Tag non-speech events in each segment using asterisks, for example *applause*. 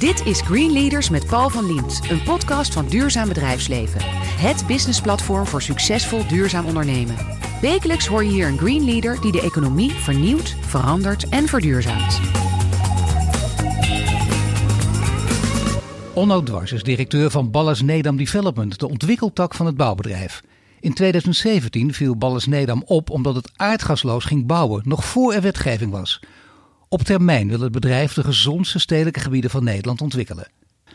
Dit is Green Leaders met Paul van Liemt, een podcast van Duurzaam Bedrijfsleven. Het businessplatform voor succesvol duurzaam ondernemen. Wekelijks hoor je hier een Green Leader die de economie vernieuwt, verandert en verduurzaamt. Onno Dwars is directeur van Ballas Nedam Development, de ontwikkeltak van het bouwbedrijf. In 2017 viel Ballas Nedam op omdat het aardgasloos ging bouwen, nog voor er wetgeving was. Op termijn wil het bedrijf de gezondste stedelijke gebieden van Nederland ontwikkelen.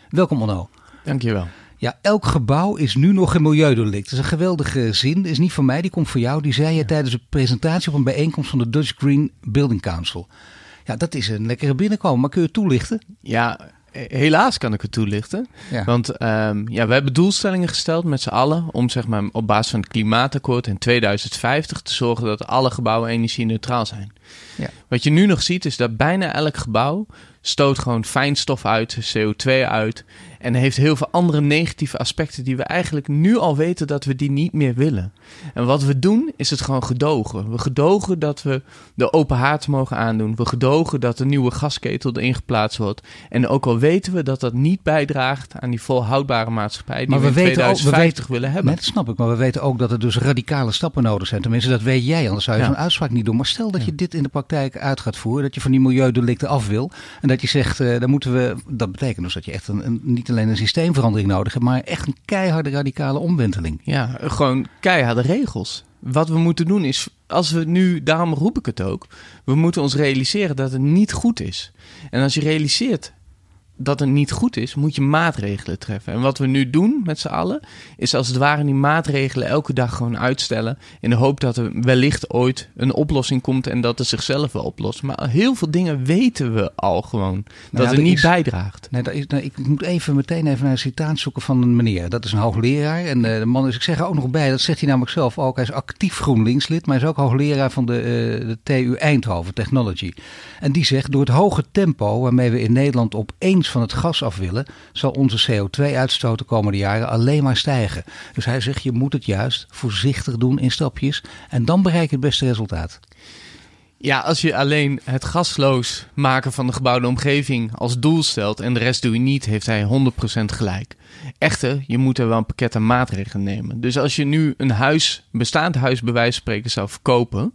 Welkom Onno. Dankjewel. Ja, elk gebouw is nu nog een milieudelict. Dat is een geweldige zin. Dat is niet van mij, die komt voor jou. Die zei je tijdens een presentatie op een bijeenkomst van de Dutch Green Building Council. Ja, dat is een lekkere binnenkomen. Maar kun je het toelichten? Ja, helaas kan ik het toelichten. Ja. Want ehm, ja, we hebben doelstellingen gesteld met z'n allen om zeg maar, op basis van het klimaatakkoord in 2050 te zorgen dat alle gebouwen energie-neutraal zijn. Ja. Wat je nu nog ziet is dat bijna elk gebouw stoot gewoon fijnstof uit, CO2 uit en heeft heel veel andere negatieve aspecten die we eigenlijk nu al weten dat we die niet meer willen. En wat we doen is het gewoon gedogen. We gedogen dat we de open haard mogen aandoen. We gedogen dat een nieuwe gasketel erin geplaatst wordt. En ook al weten we dat dat niet bijdraagt aan die volhoudbare maatschappij die Maar we, we in weten ook- we 2050 weten- willen hebben. Net snap ik, maar we weten ook dat er dus radicale stappen nodig zijn. Tenminste, dat weet jij, anders zou je Ja. zo'n uitspraak niet doen. Maar stel dat je dit in de praktijk uit gaat voeren, dat je van die milieudelicten af wil. En dat je zegt, eh, dan moeten we, dat betekent dus dat je echt een, een, niet alleen een systeemverandering nodig hebt, maar echt een keiharde radicale omwenteling. Ja, gewoon keiharde regels. Wat we moeten doen is, als we nu, daarom roep ik het ook, we moeten ons realiseren dat het niet goed is. En als je realiseert dat het niet goed is, moet je maatregelen treffen. En wat we nu doen met z'n allen, is als het ware die maatregelen elke dag gewoon uitstellen. In de hoop dat er wellicht ooit een oplossing komt en dat het zichzelf wel oplost. Maar heel veel dingen weten we al gewoon. Dat ja, het er niet is- bijdraagt. Nee, dat is, nou, ik moet even meteen even naar een citaat zoeken van een meneer. Dat is een hoogleraar. En eh, de man is, ik zeg er ook nog bij, dat zegt hij namelijk zelf ook. Hij is actief GroenLinks-lid, maar hij is ook hoogleraar van de, eh, de TU Eindhoven Technology. En die zegt, door het hoge tempo waarmee we in Nederland van het gas af willen, zal onze CO2-uitstoot de komende jaren alleen maar stijgen. Dus hij zegt, je moet het juist voorzichtig doen in stapjes. En dan bereik je het beste resultaat. Ja, als je alleen het gasloos maken van de gebouwde omgeving als doel stelt en de rest doe je niet, heeft hij 100% gelijk. Echter, je moet er wel een pakket aan maatregelen nemen. Dus als je nu een huis, bestaand huis bij wijze van spreken zou verkopen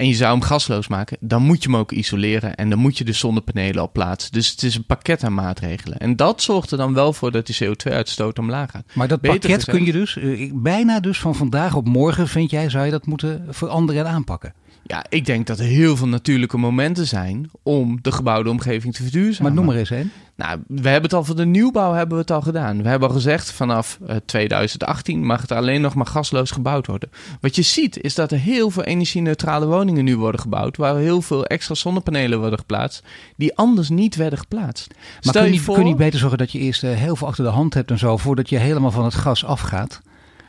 en je zou hem gasloos maken, dan moet je hem ook isoleren en dan moet je de zonnepanelen op plaatsen. Dus het is een pakket aan maatregelen. En dat zorgt er dan wel voor dat die CO2-uitstoot omlaag gaat. Maar dat Beter pakket gezegd- kun je dus, eh, bijna dus van vandaag op morgen, vind jij, zou je dat moeten veranderen en aanpakken. Ja, ik denk dat er heel veel natuurlijke momenten zijn om de gebouwde omgeving te verduurzamen. Maar noem maar eens één. Nou, we hebben het al voor de nieuwbouw hebben we het al gedaan. We hebben al gezegd vanaf eh, 2018 mag het alleen nog maar gasloos gebouwd worden. Wat je ziet is dat er heel veel energie-neutrale woningen nu worden gebouwd, waar heel veel extra zonnepanelen worden geplaatst, die anders niet werden geplaatst. Maar Stel kun je, voor, kun je niet beter zorgen dat je eerst eh, heel veel achter de hand hebt en zo, voordat je helemaal van het gas afgaat?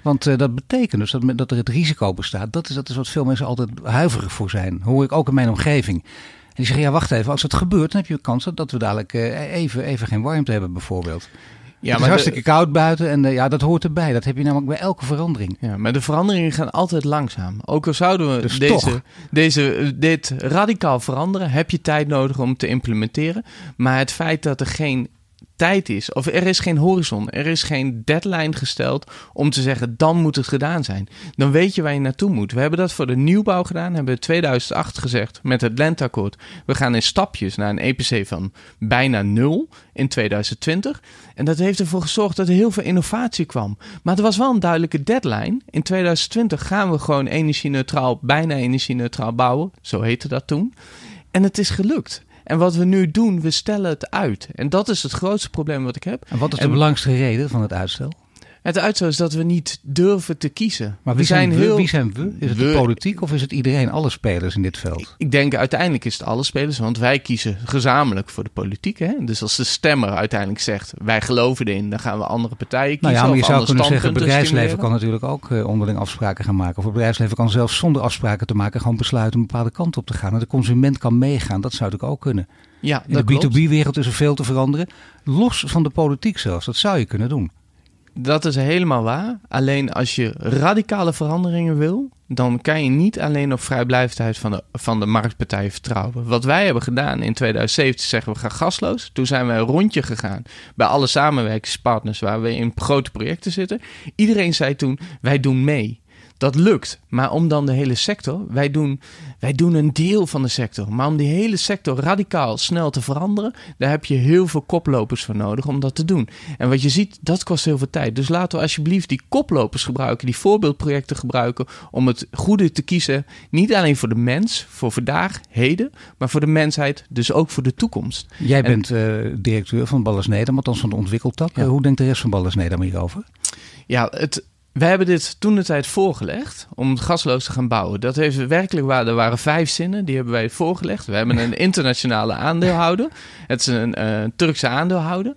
Want eh, dat betekent dus dat, dat er het risico bestaat. Dat is, dat is wat veel mensen altijd huiverig voor zijn. Hoor ik ook in mijn omgeving. En die zeggen, ja wacht even, als het gebeurt, dan heb je kans dat- we dadelijk eh, even, even geen warmte hebben bijvoorbeeld. ja, het is maar de, hartstikke koud buiten en eh, ja, dat hoort erbij. Dat heb je namelijk bij elke verandering. ja, maar de veranderingen gaan altijd langzaam. Ook al zouden we Dus toch. deze, deze, eh, dit radicaal veranderen, heb je tijd nodig om te implementeren. Maar het feit dat er geen tijd is, of er is geen horizon, er is geen deadline gesteld om te zeggen dan moet het gedaan zijn. Dan weet je waar je naartoe moet. We hebben dat voor de nieuwbouw gedaan, hebben we in 2008 gezegd met het lenteakkoord. We gaan in stapjes naar een EPC van bijna nul in 2020. En dat heeft ervoor gezorgd dat er heel veel innovatie kwam. Maar er was wel een duidelijke deadline. In 2020 gaan we gewoon energie-neutraal, bijna energie-neutraal bouwen. Zo heette dat toen. En het is gelukt. En wat we nu doen, we stellen het uit. En dat is het grootste probleem wat ik heb. En wat is de En- belangrijkste reden van het uitstel? Het uitstel is dat we niet durven te kiezen. Maar wie we zijn, we? heel... Wie zijn we? Is het de politiek of is het iedereen, alle spelers in dit veld? Ik denk uiteindelijk is het alle spelers, want wij kiezen gezamenlijk voor de politiek. Hè? Dus als de stemmer uiteindelijk zegt, wij geloven erin, dan gaan we andere partijen kiezen. Nou ja, maar je zou kunnen zeggen, het bedrijfsleven kan natuurlijk ook eh, onderling afspraken gaan maken. Of het bedrijfsleven kan zelfs zonder afspraken te maken gewoon besluiten een bepaalde kant op te gaan. En de consument kan meegaan, dat zou natuurlijk ook kunnen. Ja, In de klopt. B2B-wereld is er veel te veranderen. Los van de politiek zelfs, dat zou je kunnen doen. Dat is helemaal waar. Alleen als je radicale veranderingen wil, dan kan je niet alleen op vrijblijvendheid van de, van de marktpartijen vertrouwen. Wat wij hebben gedaan in 2017, zeggen we gaan gasloos. Toen zijn we een rondje gegaan bij alle samenwerkingspartners waar we in grote projecten zitten. Iedereen zei toen, wij doen mee. Dat lukt. Maar om dan de hele sector, wij doen, wij doen een deel van de sector. Maar om die hele sector radicaal snel te veranderen, daar heb je heel veel koplopers voor nodig om dat te doen. En wat je ziet, dat kost heel veel tijd. Dus laten we alsjeblieft die koplopers gebruiken, die voorbeeldprojecten gebruiken om het goede te kiezen. Niet alleen voor de mens, voor vandaag, heden, maar voor de mensheid, dus ook voor de toekomst. Jij bent uh, directeur van Ballas Nedam, althans van de ontwikkeltak. Ja. Uh, hoe denkt de rest van Ballas hierover? Ja, het, we hebben dit toen de tijd voorgelegd om het gasloos te gaan bouwen. Dat heeft werkelijk waar. Er waren vijf zinnen, die hebben wij voorgelegd. We hebben een *laughs* internationale aandeelhouder. Het is een uh, Turkse aandeelhouder.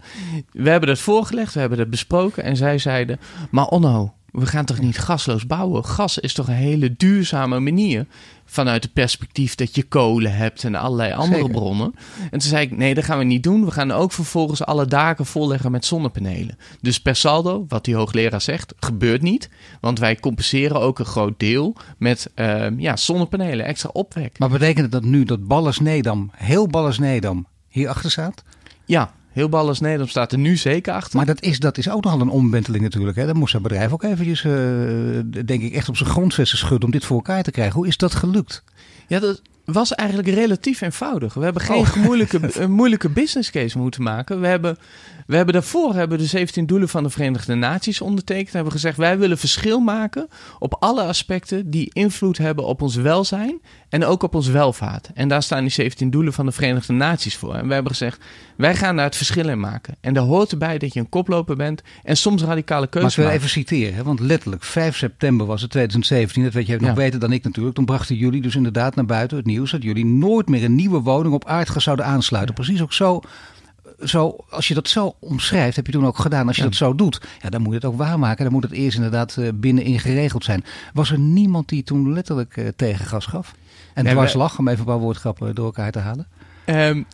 We hebben dat voorgelegd, we hebben dat besproken. En zij zeiden: Maar Onno, we gaan toch niet gasloos bouwen? Gas is toch een hele duurzame manier vanuit het perspectief dat je kolen hebt en allerlei andere Zeker. bronnen. En toen zei ik, nee, dat gaan we niet doen. We gaan ook vervolgens alle daken volleggen met zonnepanelen. Dus per saldo, wat die hoogleraar zegt, gebeurt niet. Want wij compenseren ook een groot deel met uh, ja, zonnepanelen, extra opwek. Maar betekent dat nu dat Ballas Nedam, heel Ballas Nedam, hierachter staat? Ja, Heel Ballas Nederland staat er nu zeker achter. Maar dat is, dat is ook nogal een omwenteling natuurlijk. Hè? Dan moest dat bedrijf ook eventjes, uh, denk ik, echt op zijn grondvesten schudden om dit voor elkaar te krijgen. Hoe is dat gelukt? Ja, dat was eigenlijk relatief eenvoudig. We hebben geen oh. moeilijke, *laughs* moeilijke business case moeten maken. We hebben, we hebben daarvoor hebben de 17 doelen van de Verenigde Naties ondertekend. We hebben gezegd, wij willen verschil maken op alle aspecten die invloed hebben op ons welzijn en ook op ons welvaart. En daar staan die 17 doelen van de Verenigde Naties voor. En we hebben gezegd, wij gaan daar het verschil in maken. En daar hoort erbij dat je een koploper bent en soms radicale keuzes maakt. Maar ik wil even citeren, want letterlijk 5 september was het 2017. Dat weet jij nog ja. beter dan ik natuurlijk. Toen brachten jullie dus inderdaad naar buiten het nieuws dat jullie nooit meer een nieuwe woning op aardgas zouden aansluiten. Precies ook zo zo, als je dat zo omschrijft, heb je toen ook gedaan. Als je ja. dat zo doet, ja, dan moet je het ook waarmaken. Dan moet het eerst inderdaad uh, binnenin geregeld zijn. Was er niemand die toen letterlijk uh, tegen gas gaf? En nee, dwars lag, om even een paar woordgrappen door elkaar te halen? Um,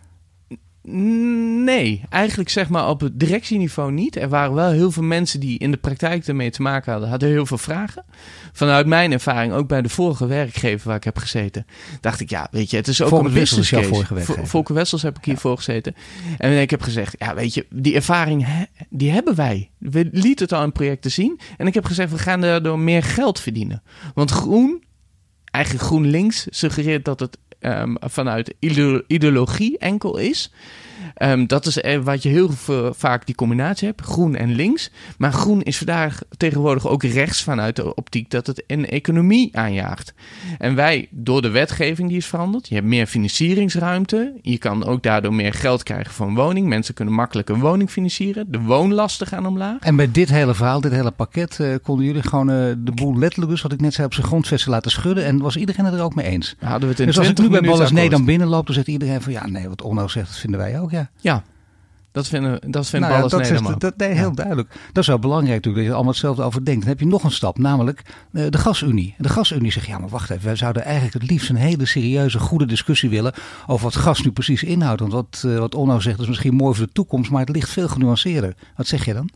Nee, eigenlijk zeg maar op het directieniveau niet. Er waren wel heel veel mensen die in de praktijk ermee te maken hadden, hadden heel veel vragen. Vanuit mijn ervaring, ook bij de vorige werkgever waar ik heb gezeten, dacht ik, ja, weet je, het is ook een business case. vorige werkgever. Volker Wessels heb ik hiervoor ja. gezeten. En ik heb gezegd, ja, weet je, die ervaring, die hebben wij. We lieten het al in projecten zien. En ik heb gezegd, we gaan daardoor meer geld verdienen. Want groen, eigenlijk GroenLinks, suggereert dat het um, vanuit ideologie enkel is. Um, dat is wat je heel vaak die combinatie hebt, groen en links. Maar groen is vandaag tegenwoordig ook rechts vanuit de optiek dat het een economie aanjaagt. En wij, door de wetgeving die is veranderd, je hebt meer financieringsruimte. Je kan ook daardoor meer geld krijgen voor een woning. Mensen kunnen makkelijk een woning financieren. De woonlasten gaan omlaag. En bij dit hele verhaal, dit hele pakket, uh, konden jullie gewoon uh, de boel letterlijk, dus wat ik net zei, op zijn grondvesten laten schudden. En was iedereen het er ook mee eens? Hadden we het in dus als ik nu bij Ballas nee dan binnenloop, dan zegt iedereen van ja, nee, wat Onno zegt, dat vinden wij ook, ja. Ja, dat vinden, dat vindt nou ja, dat is, dat, nee, heel ja. duidelijk. Dat is wel belangrijk natuurlijk, dat je er allemaal hetzelfde over denkt. Dan heb je nog een stap, namelijk uh, de gasunie. De gasunie zegt, ja maar wacht even, wij zouden eigenlijk het liefst een hele serieuze, goede discussie willen over wat gas nu precies inhoudt. Want wat, uh, wat Onno zegt is misschien mooi voor de toekomst, maar het ligt veel genuanceerder. Wat zeg je dan?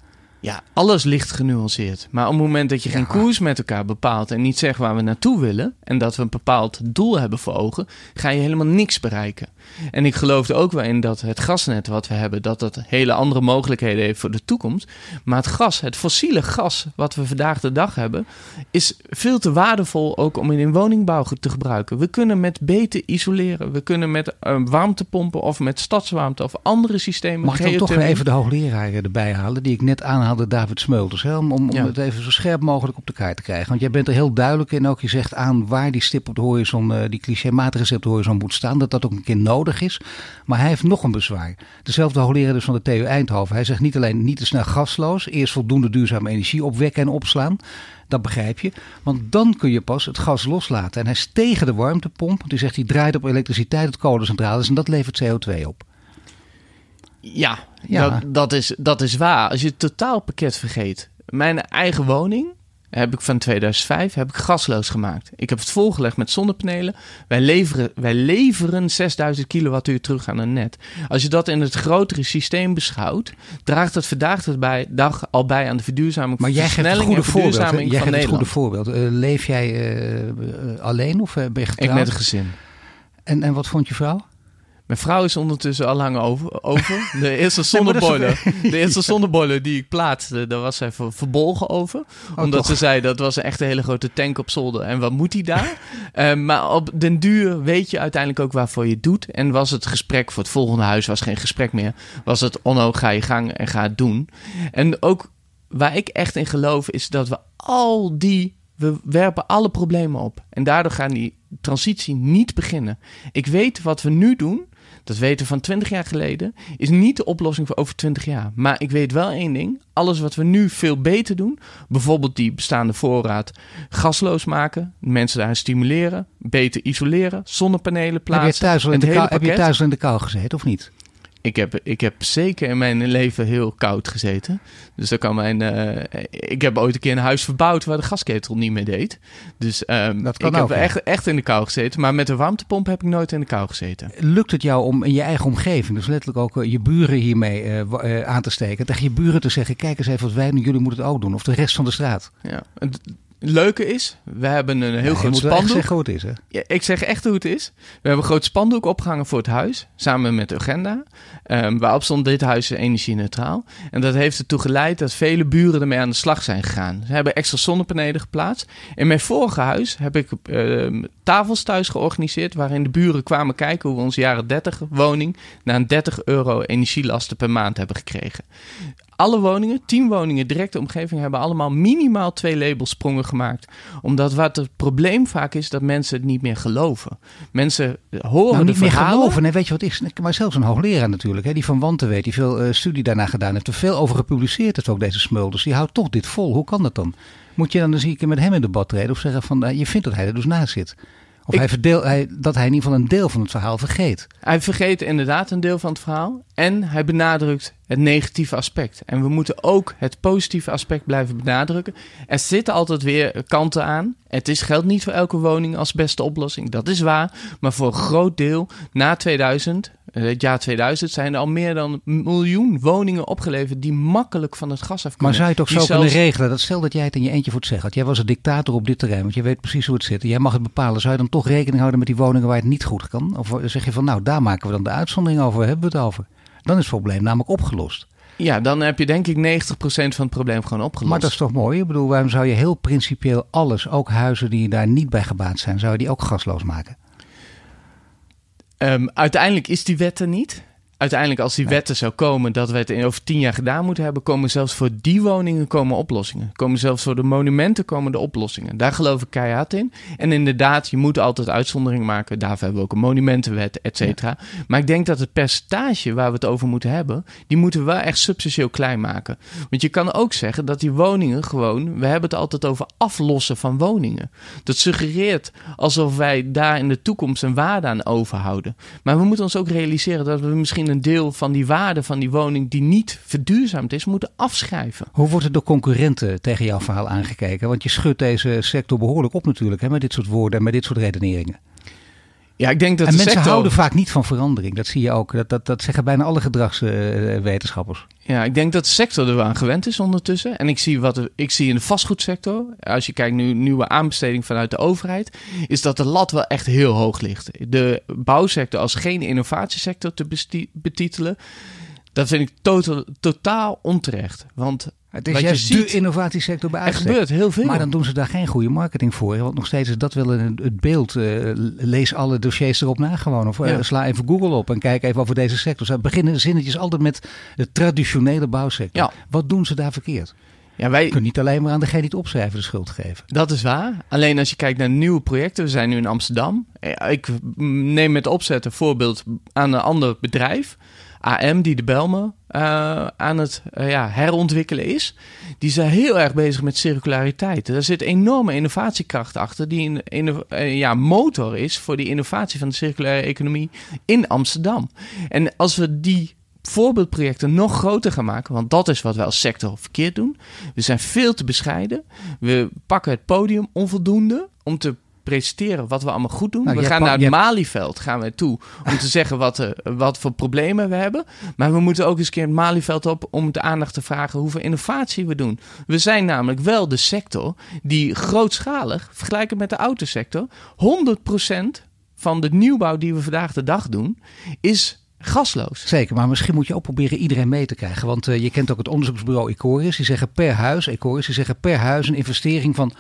Ja, alles ligt genuanceerd. Maar op het moment dat je geen ja. koers met elkaar bepaalt en niet zegt waar we naartoe willen en dat we een bepaald doel hebben voor ogen, ga je helemaal niks bereiken. En ik geloof er ook wel in dat het gasnet wat we hebben, dat dat hele andere mogelijkheden heeft voor de toekomst. Maar het gas, het fossiele gas wat we vandaag de dag hebben, is veel te waardevol ook om in woningbouw te gebruiken. We kunnen met beter isoleren. We kunnen met uh, warmtepompen of met stadswarmte of andere systemen. Mag ik dan toch weer even de hoogleraar erbij halen, die ik net aanhaalde, David Smeulters, hè? om, om Ja. het even zo scherp mogelijk op de kaart te krijgen. Want jij bent er heel duidelijk in, ook je zegt aan waar die stip op de horizon, eh, die clichématige stip op de horizon moet staan, dat dat ook een keer nodig is. Maar hij heeft nog een bezwaar. Dezelfde hoogleraar dus van de TU Eindhoven. Hij zegt niet alleen niet te snel gasloos, eerst voldoende duurzame energie opwekken en opslaan. Dat begrijp je. Want dan kun je pas het gas loslaten. En hij is tegen de warmtepomp. Want hij zegt die draait op elektriciteit uit kolencentrales en dat levert CO2 op. Ja, Ja. Dat, dat, is, dat is waar. Als je het totaalpakket vergeet. Mijn eigen woning heb ik van 2005 heb ik gasloos gemaakt. Ik heb het volgelegd met zonnepanelen. Wij leveren, wij leveren 6000 kilowattuur terug aan een net. Als je dat in het grotere systeem beschouwt, draagt het vandaag de bij, dag al bij aan de verduurzaming, Maar jij geeft het versnelling goede voorbeeld. Jij geeft het goede voorbeeld. Eh, leef jij eh, eh, alleen of ben je Ik getrouwd? met een gezin. en, en wat vond je vrouw? Mijn vrouw is ondertussen al lang over. over. *laughs* De eerste zonneboiler, de eerste zonneboiler die ik plaatste, daar was zij ver- verbolgen over. omdat toch? ze zei dat was echt een hele grote tank op zolder. En wat moet die daar? *laughs* Eh, maar op den duur weet je uiteindelijk ook waarvoor je het doet. En was het gesprek voor het volgende huis was geen gesprek meer. Was het onno, ga je gang en ga het doen. En ook waar ik echt in geloof is dat we al die... We werpen alle problemen op. En daardoor gaan die transitie niet beginnen. Ik weet wat we nu doen dat weten we van 20 jaar geleden, is niet de oplossing voor over 20 jaar. Maar ik weet wel één ding: alles wat we nu veel beter doen, bijvoorbeeld die bestaande voorraad gasloos maken, mensen daarin stimuleren, beter isoleren, zonnepanelen Heb je, plaatsen. thuis al in de kou, heb je thuis al in de kou gezeten of niet? Ik heb, ik heb zeker in mijn leven heel koud gezeten. Dus dat kan mijn. eh, ik heb ooit een keer een huis verbouwd waar de gasketel niet meer deed. Dus ehm, Dat kan ik ook, heb ja. echt, echt in de kou gezeten. Maar met de warmtepomp heb ik nooit in de kou gezeten. Lukt het jou om in je eigen omgeving, dus letterlijk ook eh, je buren hiermee eh, aan te steken? Tegen je buren te zeggen, kijk eens even wat wij doen, jullie moeten het ook doen. Of de rest van de straat. Ja. Leuke is, we hebben een heel Ja, groot spandoek. zeggen hoe het is, hè? Ja, ik zeg echt hoe het is. We hebben een groot spandoek opgehangen voor het huis, samen met de agenda. ehm, waarop stond dit huis is energie-neutraal. En dat heeft ertoe geleid dat vele buren ermee aan de slag zijn gegaan. Ze hebben extra zonnepanelen geplaatst. In mijn vorige huis heb ik ehm, tafels thuis georganiseerd... waarin de buren kwamen kijken hoe we onze jaren 30 woning... naar een 30 euro energielasten per maand hebben gekregen. Alle woningen, 10 woningen directe omgeving, hebben allemaal minimaal twee labelsprongen gemaakt. Omdat wat het probleem vaak is, dat mensen het niet meer geloven. Mensen horen Nou, de niet meer verhalen. geloven. Nee, weet je wat is? Maar zelfs een hoogleraar natuurlijk, hè, die van Wanten weet, die veel eh, studie daarna gedaan heeft, er veel over gepubliceerd heeft ook deze Smulders. Die houdt toch dit vol. Hoe kan dat dan? Moet je dan eens een keer met hem in debat treden of zeggen van, eh, je vindt dat hij er dus naast zit? Of Ik- hij verdeel, hij, dat hij in ieder geval een deel van het verhaal vergeet. Hij vergeet inderdaad een deel van het verhaal. En hij benadrukt het negatieve aspect. En we moeten ook het positieve aspect blijven benadrukken. Er zitten altijd weer kanten aan. Het is, geldt niet voor elke woning als beste oplossing. Dat is waar. Maar voor een groot deel na 2000, eh, het jaar 2000, zijn er al meer dan een miljoen woningen opgeleverd die makkelijk van het gas af kunnen. Maar zou je Die zo zelfs- kunnen regelen? Dat stel dat jij het in je eentje voor het zeggen had. Jij was een dictator op dit terrein, want je weet precies hoe het zit. En Jij mag het bepalen. Zou je dan toch rekening houden met die woningen waar het niet goed kan? Of zeg je van, nou, daar maken we dan de uitzondering over, hebben we het over? Dan is het probleem namelijk opgelost. Ja, dan heb je denk ik 90% van het probleem gewoon opgelost. Maar dat is toch mooi? Ik bedoel, waarom zou je heel principieel alles, ook huizen die daar niet bij gebaat zijn, zou je die ook gasloos maken? Ehm, uiteindelijk is die wet er niet. Uiteindelijk, als die wet er zou komen dat we het in over tien jaar gedaan moeten hebben, komen zelfs voor die woningen komen oplossingen. Komen zelfs voor de monumenten komen de oplossingen. Daar geloof ik keihard in. En inderdaad, je moet altijd uitzondering maken. Daarvoor hebben we ook een monumentenwet, et cetera. Maar ik denk dat het percentage waar we het over moeten hebben, die moeten we wel echt substantieel klein maken. Want je kan ook zeggen dat die woningen gewoon, we hebben het altijd over aflossen van woningen. Dat suggereert alsof wij daar in de toekomst een waarde aan overhouden. Maar we moeten ons ook realiseren dat we misschien een deel van die waarde van die woning die niet verduurzaamd is, moeten afschrijven. Hoe wordt er door concurrenten tegen jouw verhaal aangekeken? Want je schudt deze sector behoorlijk op natuurlijk, hè, met dit soort woorden en met dit soort redeneringen. Ja, ik denk dat en de mensen sector... houden vaak niet van verandering. Dat zie je ook. Dat, dat, dat zeggen bijna alle gedragswetenschappers. Ja, ik denk dat de sector er wel aan gewend is ondertussen. En ik zie, wat er- ik zie in de vastgoedsector, als je kijkt nu nieuwe aanbesteding vanuit de overheid, is dat de lat wel echt heel hoog ligt. De bouwsector als geen innovatiesector te betitelen, dat vind ik totaal, totaal onterecht. Want Het is juist ziet, de innovatiesector bij er gebeurt heel veel. Maar dan doen ze daar geen goede marketing voor. Want nog steeds is dat wel het beeld. eh, lees alle dossiers erop na gewoon. Of eh, Ja. sla even Google op en kijk even over deze sector. Ze beginnen zinnetjes altijd met de traditionele bouwsector. Ja. Wat doen ze daar verkeerd? ja, wij, Je kunt niet alleen maar aan degene die het opschrijven de schuld geven. Dat is waar. Alleen als je kijkt naar nieuwe projecten, we zijn nu in Amsterdam. Ik neem met opzet een voorbeeld aan een ander bedrijf. AM, die de Belmen eh, aan het eh, ja, herontwikkelen is. Die zijn heel erg bezig met circulariteit. Er zit enorme innovatiekracht achter, die een, eh, ja, motor is voor die innovatie van de circulaire economie in Amsterdam. En als we die voorbeeldprojecten nog groter gaan maken. Want dat is wat wij als sector verkeerd doen. We zijn veel te bescheiden. We pakken het podium onvoldoende om te presenteren wat we allemaal goed doen. Nou, we gaan naar het Malieveld gaan we toe om te *laughs* zeggen wat, eh, wat voor problemen we hebben. Maar we moeten ook eens een keer het Malieveld op om de aandacht te vragen hoeveel innovatie we doen. We zijn namelijk wel de sector die grootschalig, vergelijken met de autosector, 100% van de nieuwbouw die we vandaag de dag doen, is gasloos. Zeker, maar misschien moet je ook proberen iedereen mee te krijgen. Want eh, je kent ook het onderzoeksbureau Ecoris. Die zeggen per huis, Ecoris, die zeggen per huis een investering van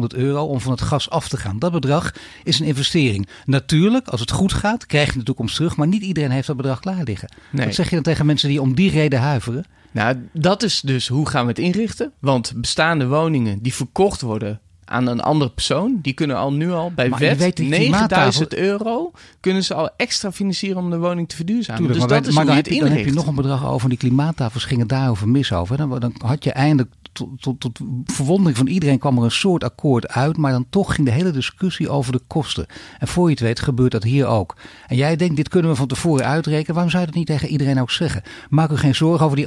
18.500 euro om van het gas af te gaan. Dat bedrag is een investering. Natuurlijk, als het goed gaat, krijg je de toekomst terug. Maar niet iedereen heeft dat bedrag klaar liggen. Nee. Wat zeg je dan tegen mensen die om die reden huiveren? Nou, dat is dus hoe gaan we het inrichten. Want bestaande woningen die verkocht worden aan een andere persoon, die kunnen al nu al bij Maar wet weet, die 9000 euro kunnen ze al extra financieren om de woning te verduurzamen. Tuurlijk, dus maar, dat is maar dan, heb het je, dan heb je nog een bedrag over. Die klimaattafels gingen daarover mis over. Dan, dan had je eindelijk, tot, tot, tot verwondering van iedereen, kwam er een soort akkoord uit. Maar dan toch ging de hele discussie over de kosten. En voor je het weet gebeurt dat hier ook. En jij denkt, dit kunnen we van tevoren uitrekenen. Waarom zou je dat niet tegen iedereen ook zeggen? Maak u geen zorgen over die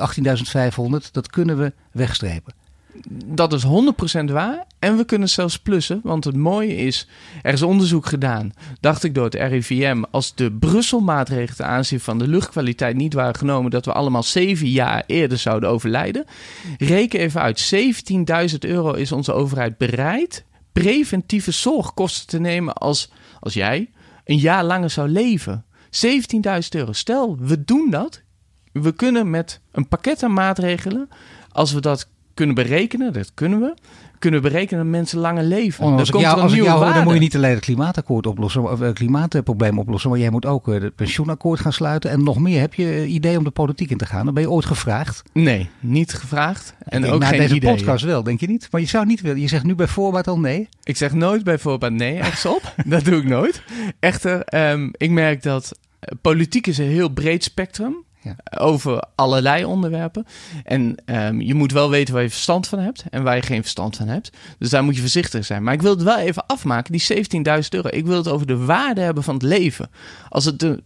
18.500. Dat kunnen we wegstrepen. Dat is 100% waar. En we kunnen zelfs plussen. Want het mooie is, er is onderzoek gedaan, dacht ik door het RIVM, als de Brussel-maatregelen ten aanzien van de luchtkwaliteit niet waren genomen, dat we allemaal zeven jaar eerder zouden overlijden. Reken even uit, 17.000 euro is onze overheid bereid preventieve zorgkosten te nemen als, als jij een jaar langer zou leven. 17.000 euro. Stel, we doen dat. We kunnen met een pakket aan maatregelen, als we dat kunnen berekenen, dat kunnen we, kunnen we berekenen dat mensen langer leven. Oh, Dan als ik jou, als ik jou hoor, dan moet je niet alleen het klimaatakkoord oplossen, of het klimaatprobleem oplossen, maar jij moet ook eh, het pensioenakkoord gaan sluiten en nog meer. Heb je eh, idee om de politiek in te gaan? Dan ben je ooit gevraagd. Nee, niet gevraagd. En denk, ook na geen deze podcast wel, denk je niet? Maar je zou niet willen. Je zegt nu bij voorbaat al nee. Ik zeg nooit bij voorbaat nee ergens op. *laughs* dat doe ik nooit. Echter, ehm, ik merk dat eh, politiek is een heel breed spectrum. Over allerlei onderwerpen. En ehm, je moet wel weten waar je verstand van hebt en waar je geen verstand van hebt. Dus daar moet je voorzichtig zijn. Maar ik wil het wel even afmaken, die 17.000 euro. Ik wil het over de waarde hebben van het leven. Als het de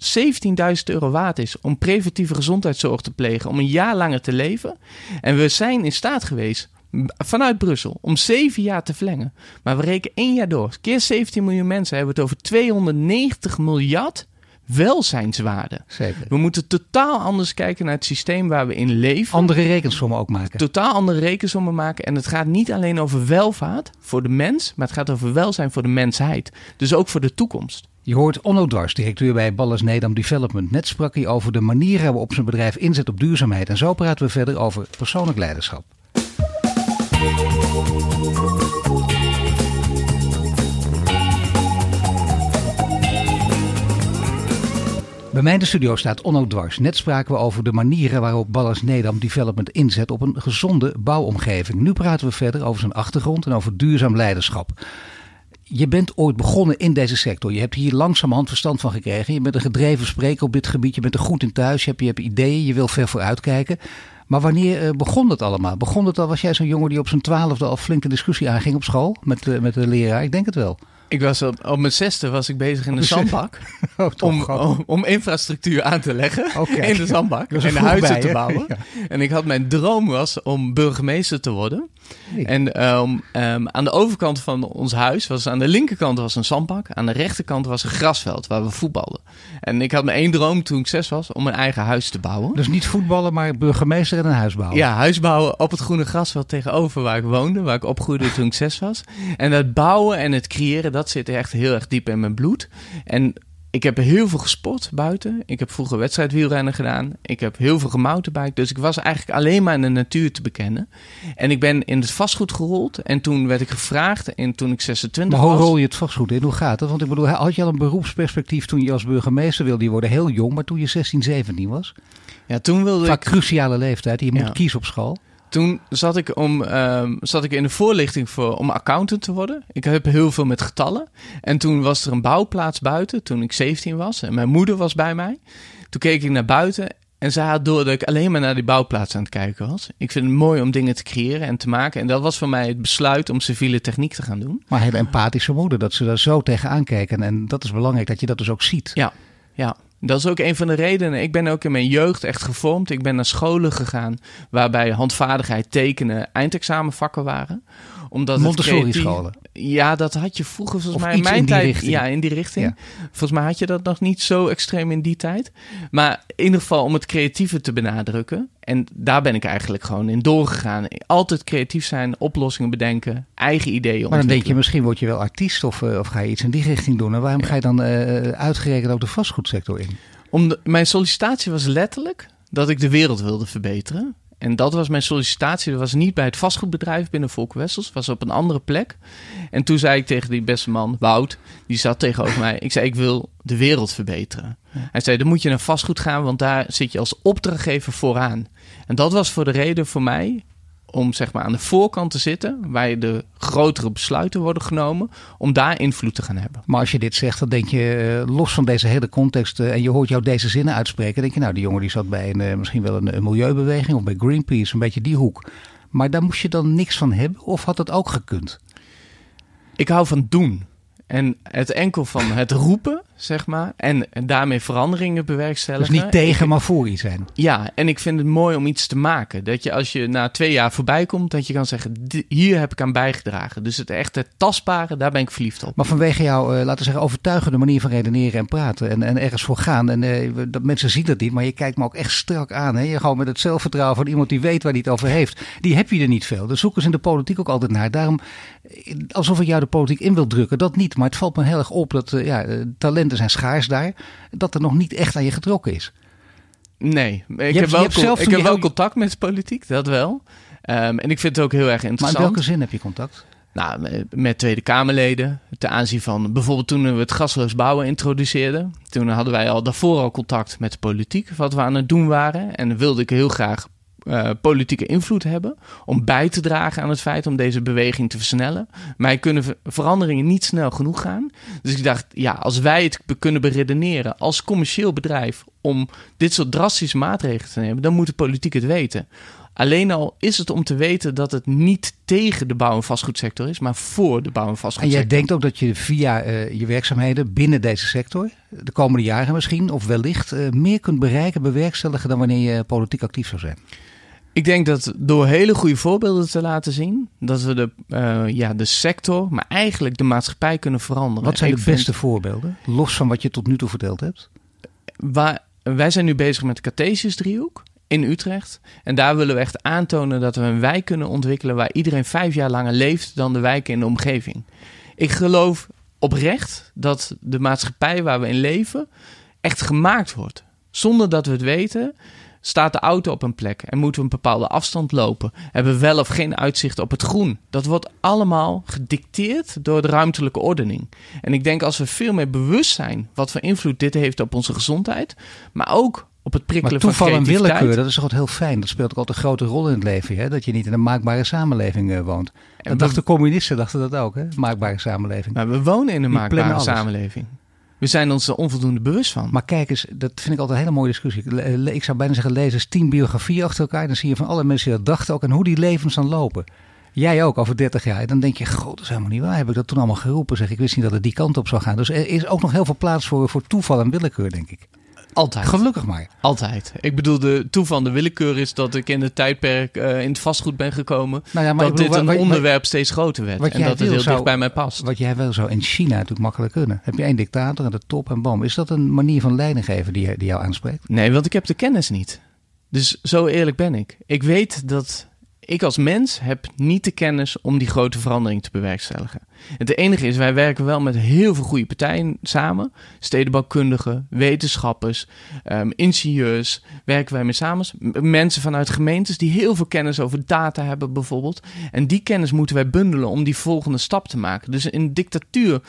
17.000 euro waard is om preventieve gezondheidszorg te plegen, om een jaar langer te leven. En we zijn in staat geweest vanuit Brussel om zeven jaar te verlengen. Maar we rekenen één jaar door. Keer 17 miljoen mensen hebben we het over 290 miljard welzijnswaarde. Zeker. We moeten totaal anders kijken naar het systeem waar we in leven. Andere rekensommen ook maken. Totaal andere rekensommen maken. En het gaat niet alleen over welvaart voor de mens, maar het gaat over welzijn voor de mensheid. Dus ook voor de toekomst. Je hoort Onno Dwars, directeur bij Ballas Nedam Development. Net sprak hij over de manier waarop op zijn bedrijf inzet op duurzaamheid. En zo praten we verder over persoonlijk leiderschap. Bij mij in de studio staat Onno Dwars. Net spraken we over de manieren waarop Ballas Nedam Development inzet op een gezonde bouwomgeving. Nu praten we verder over zijn achtergrond en over duurzaam leiderschap. Je bent ooit begonnen in deze sector. Je hebt hier langzamerhand verstand van gekregen. Je bent een gedreven spreker op dit gebied. Je bent er goed in thuis. Je hebt, ideeën. Je wil ver vooruit kijken. Maar wanneer eh, begon het allemaal? Begon het al, was jij zo'n jongen die op zijn twaalfde al flink de discussie aanging op school met, met de leraar? Ik denk het wel. Ik was op, op mijn zesde was ik bezig in de zandbak. *laughs* Oh, Om, om, om infrastructuur aan te leggen *laughs* in de zandbak. En huizen bij, te bouwen. *laughs* Ja. En ik had mijn droom was om burgemeester te worden. Nee. En ehm, ehm, aan de overkant van ons huis was aan de linkerkant was een zandbak. Aan de rechterkant was een grasveld waar we voetbalden. En ik had mijn één droom toen ik zes was om een eigen huis te bouwen. Dus niet voetballen, maar burgemeester en een huis bouwen. Ja, huis bouwen op het groene grasveld tegenover waar ik woonde, waar ik opgroeide toen ik zes was. En dat bouwen en het creëren, dat zit echt heel erg diep in mijn bloed. En ik heb heel veel gesport buiten. Ik heb vroeger wedstrijdwielrennen gedaan. Ik heb heel veel gemountainbiked. Dus ik was eigenlijk alleen maar in de natuur te bekennen. En ik ben in het vastgoed gerold. En toen werd ik gevraagd, en toen ik 26 Maar hoe was... rol je het vastgoed in? Hoe gaat het? Want ik bedoel, had je al een beroepsperspectief toen je als burgemeester wilde worden? Heel jong, maar toen je 16, 17 was? Ja, toen wilde Vaak ik... cruciale leeftijd. Je moet Ja. kiezen op school. Toen zat ik, om, ehm, zat ik in de voorlichting voor, om accountant te worden. Ik heb heel veel met getallen. En toen was er een bouwplaats buiten, toen ik 17 was. En mijn moeder was bij mij. Toen keek ik naar buiten en zij had door dat ik alleen maar naar die bouwplaats aan het kijken was. Ik vind het mooi om dingen te creëren en te maken. En dat was voor mij het besluit om civiele techniek te gaan doen. Maar een hele empathische moeder, dat ze daar zo tegenaan kijken. En dat is belangrijk, dat je dat dus ook ziet. Ja, ja. Dat is ook een van de redenen. Ik ben ook in mijn jeugd echt gevormd. Ik ben naar scholen gegaan waarbij handvaardigheid, tekenen, eindexamenvakken waren omdat Montessori-scholen. Ja, dat had je vroeger volgens mij in mijn tijd. Richting. Ja, in die richting. Volgens mij had je dat nog niet zo extreem in die tijd. Maar in ieder geval om het creatieve te benadrukken. En daar ben ik eigenlijk gewoon in doorgegaan. Altijd creatief zijn, oplossingen bedenken, eigen ideeën Maar dan denk je, misschien word je wel artiest of, uh, of ga je iets in die richting doen. En waarom ga je dan uh, uitgerekend ook de vastgoedsector in? Om mijn sollicitatie was letterlijk dat ik de wereld wilde verbeteren. En dat was mijn sollicitatie. Dat was niet bij het vastgoedbedrijf binnen Volk Wessels. was op een andere plek. En toen zei ik tegen die beste man, Wout, die zat tegenover mij. Ik zei, ik wil de wereld verbeteren. Hij zei, dan moet je naar vastgoed gaan, want daar zit je als opdrachtgever vooraan. En dat was voor de reden voor mij om zeg maar aan de voorkant te zitten, waar de grotere besluiten worden genomen, om daar invloed te gaan hebben. Maar als je dit zegt, dan denk je, eh, los van deze hele context, eh, en je hoort jou deze zinnen uitspreken, denk je, nou, die jongen die zat bij een, eh, misschien wel een, een milieubeweging of bij Greenpeace, een beetje die hoek. Maar daar moest je dan niks van hebben, of had dat ook gekund? Ik hou van doen. En het enkel van het roepen, zeg maar, en, en daarmee veranderingen bewerkstelligen. Dus niet tegen, maar voor iets zijn. Ja, en ik vind het mooi om iets te maken. Dat je als je na twee jaar voorbij komt, dat je kan zeggen, hier heb ik aan bijgedragen. Dus het echte tastbare, daar ben ik verliefd op. Maar vanwege jouw, uh, laten we zeggen, overtuigende manier van redeneren en praten en, en ergens voor gaan. En uh, dat mensen zien dat niet, maar je kijkt me ook echt strak aan. Hè? Je gewoon met het zelfvertrouwen van iemand die weet waar hij het over heeft. Die heb je er niet veel. Daar zoeken ze in de politiek ook altijd naar. Daarom, alsof ik jou de politiek in wil drukken, dat niet. Maar het valt me heel erg op dat uh, ja, talenten zijn schaars daar. Dat er nog niet echt aan je getrokken is. Nee, ik heb, wel, zelf ik heb wel contact met politiek, dat wel. Um, en ik vind het ook heel erg interessant. Maar in welke zin heb je contact? Nou, met Tweede Kamerleden. Ten aanzien van bijvoorbeeld toen we het gasloos bouwen introduceerden. Toen hadden wij al daarvoor al contact met de politiek, wat we aan het doen waren. En wilde ik heel graag uh, politieke invloed hebben om bij te dragen aan het feit om deze beweging te versnellen. Maar kunnen veranderingen niet snel genoeg gaan. Dus ik dacht, ja, als wij het kunnen beredeneren als commercieel bedrijf om dit soort drastische maatregelen te nemen, dan moet de politiek het weten. Alleen al is het om te weten dat het niet tegen de bouw- en vastgoedsector is, maar voor de bouw- en vastgoedsector. En jij denkt ook dat je via uh, je werkzaamheden binnen deze sector, de komende jaren misschien, of wellicht, uh, meer kunt bereiken, bewerkstelligen dan wanneer je politiek actief zou zijn? Ik denk dat door hele goede voorbeelden te laten zien, dat we de, uh, ja, de sector, maar eigenlijk de maatschappij kunnen veranderen. Wat zijn de beste voorbeelden, los van wat je tot nu toe verteld hebt? Waar, wij zijn nu bezig met de Cartesius driehoek in Utrecht. En daar willen we echt aantonen dat we een wijk kunnen ontwikkelen waar iedereen vijf jaar langer leeft dan de wijken in de omgeving. Ik geloof oprecht dat de maatschappij waar we in leven echt gemaakt wordt. Zonder dat we het weten, Staat de auto op een plek en moeten we een bepaalde afstand lopen? Hebben we wel of geen uitzicht op het groen? Dat wordt allemaal gedicteerd door de ruimtelijke ordening. En ik denk als we veel meer bewust zijn wat voor invloed dit heeft op onze gezondheid, maar ook op het prikkelen maar toeval en willekeur, dat is toch heel fijn. Dat speelt ook altijd een grote rol in het leven. Hè? Dat je niet in een maakbare samenleving uh, woont. En dat dachten communisten dachten dat ook, hè? Maakbare samenleving. Maar we wonen in een maakbare samenleving. We zijn ons er onvoldoende bewust van. Maar kijk eens, dat vind ik altijd een hele mooie discussie. Ik zou bijna zeggen, lees eens tien biografieën achter elkaar. Dan zie je van alle mensen die dat dachten ook en hoe die levens dan lopen. Jij ook over 30 jaar. Dan denk je, god, dat is helemaal niet waar. Heb ik dat toen allemaal geroepen? Zeg, ik wist niet dat het die kant op zou gaan. Dus er is ook nog heel veel plaats voor, voor toeval en willekeur, denk ik. Altijd. Gelukkig maar. Altijd. Ik bedoel, de toeval, de willekeur is dat ik in het tijdperk uh, in het vastgoed ben gekomen. Nou ja, maar dat bedoel, dit een wat, onderwerp wat, steeds groter werd. En dat het heel zou, dicht bij mij past. Wat jij wel zou in China natuurlijk makkelijk kunnen. Heb je één dictator aan de top en bam. Is dat een manier van leiding geven die, die jou aanspreekt? Nee, want ik heb de kennis niet. Dus zo eerlijk ben ik. Ik weet dat ik als mens heb niet de kennis om die grote verandering te bewerkstelligen. Het enige is, wij werken wel met heel veel goede partijen samen. Stedenbouwkundigen, wetenschappers, um, ingenieurs, werken wij mee samen. Mensen vanuit gemeentes die heel veel kennis over data hebben bijvoorbeeld. En die kennis moeten wij bundelen om die volgende stap te maken. Dus in dictatuur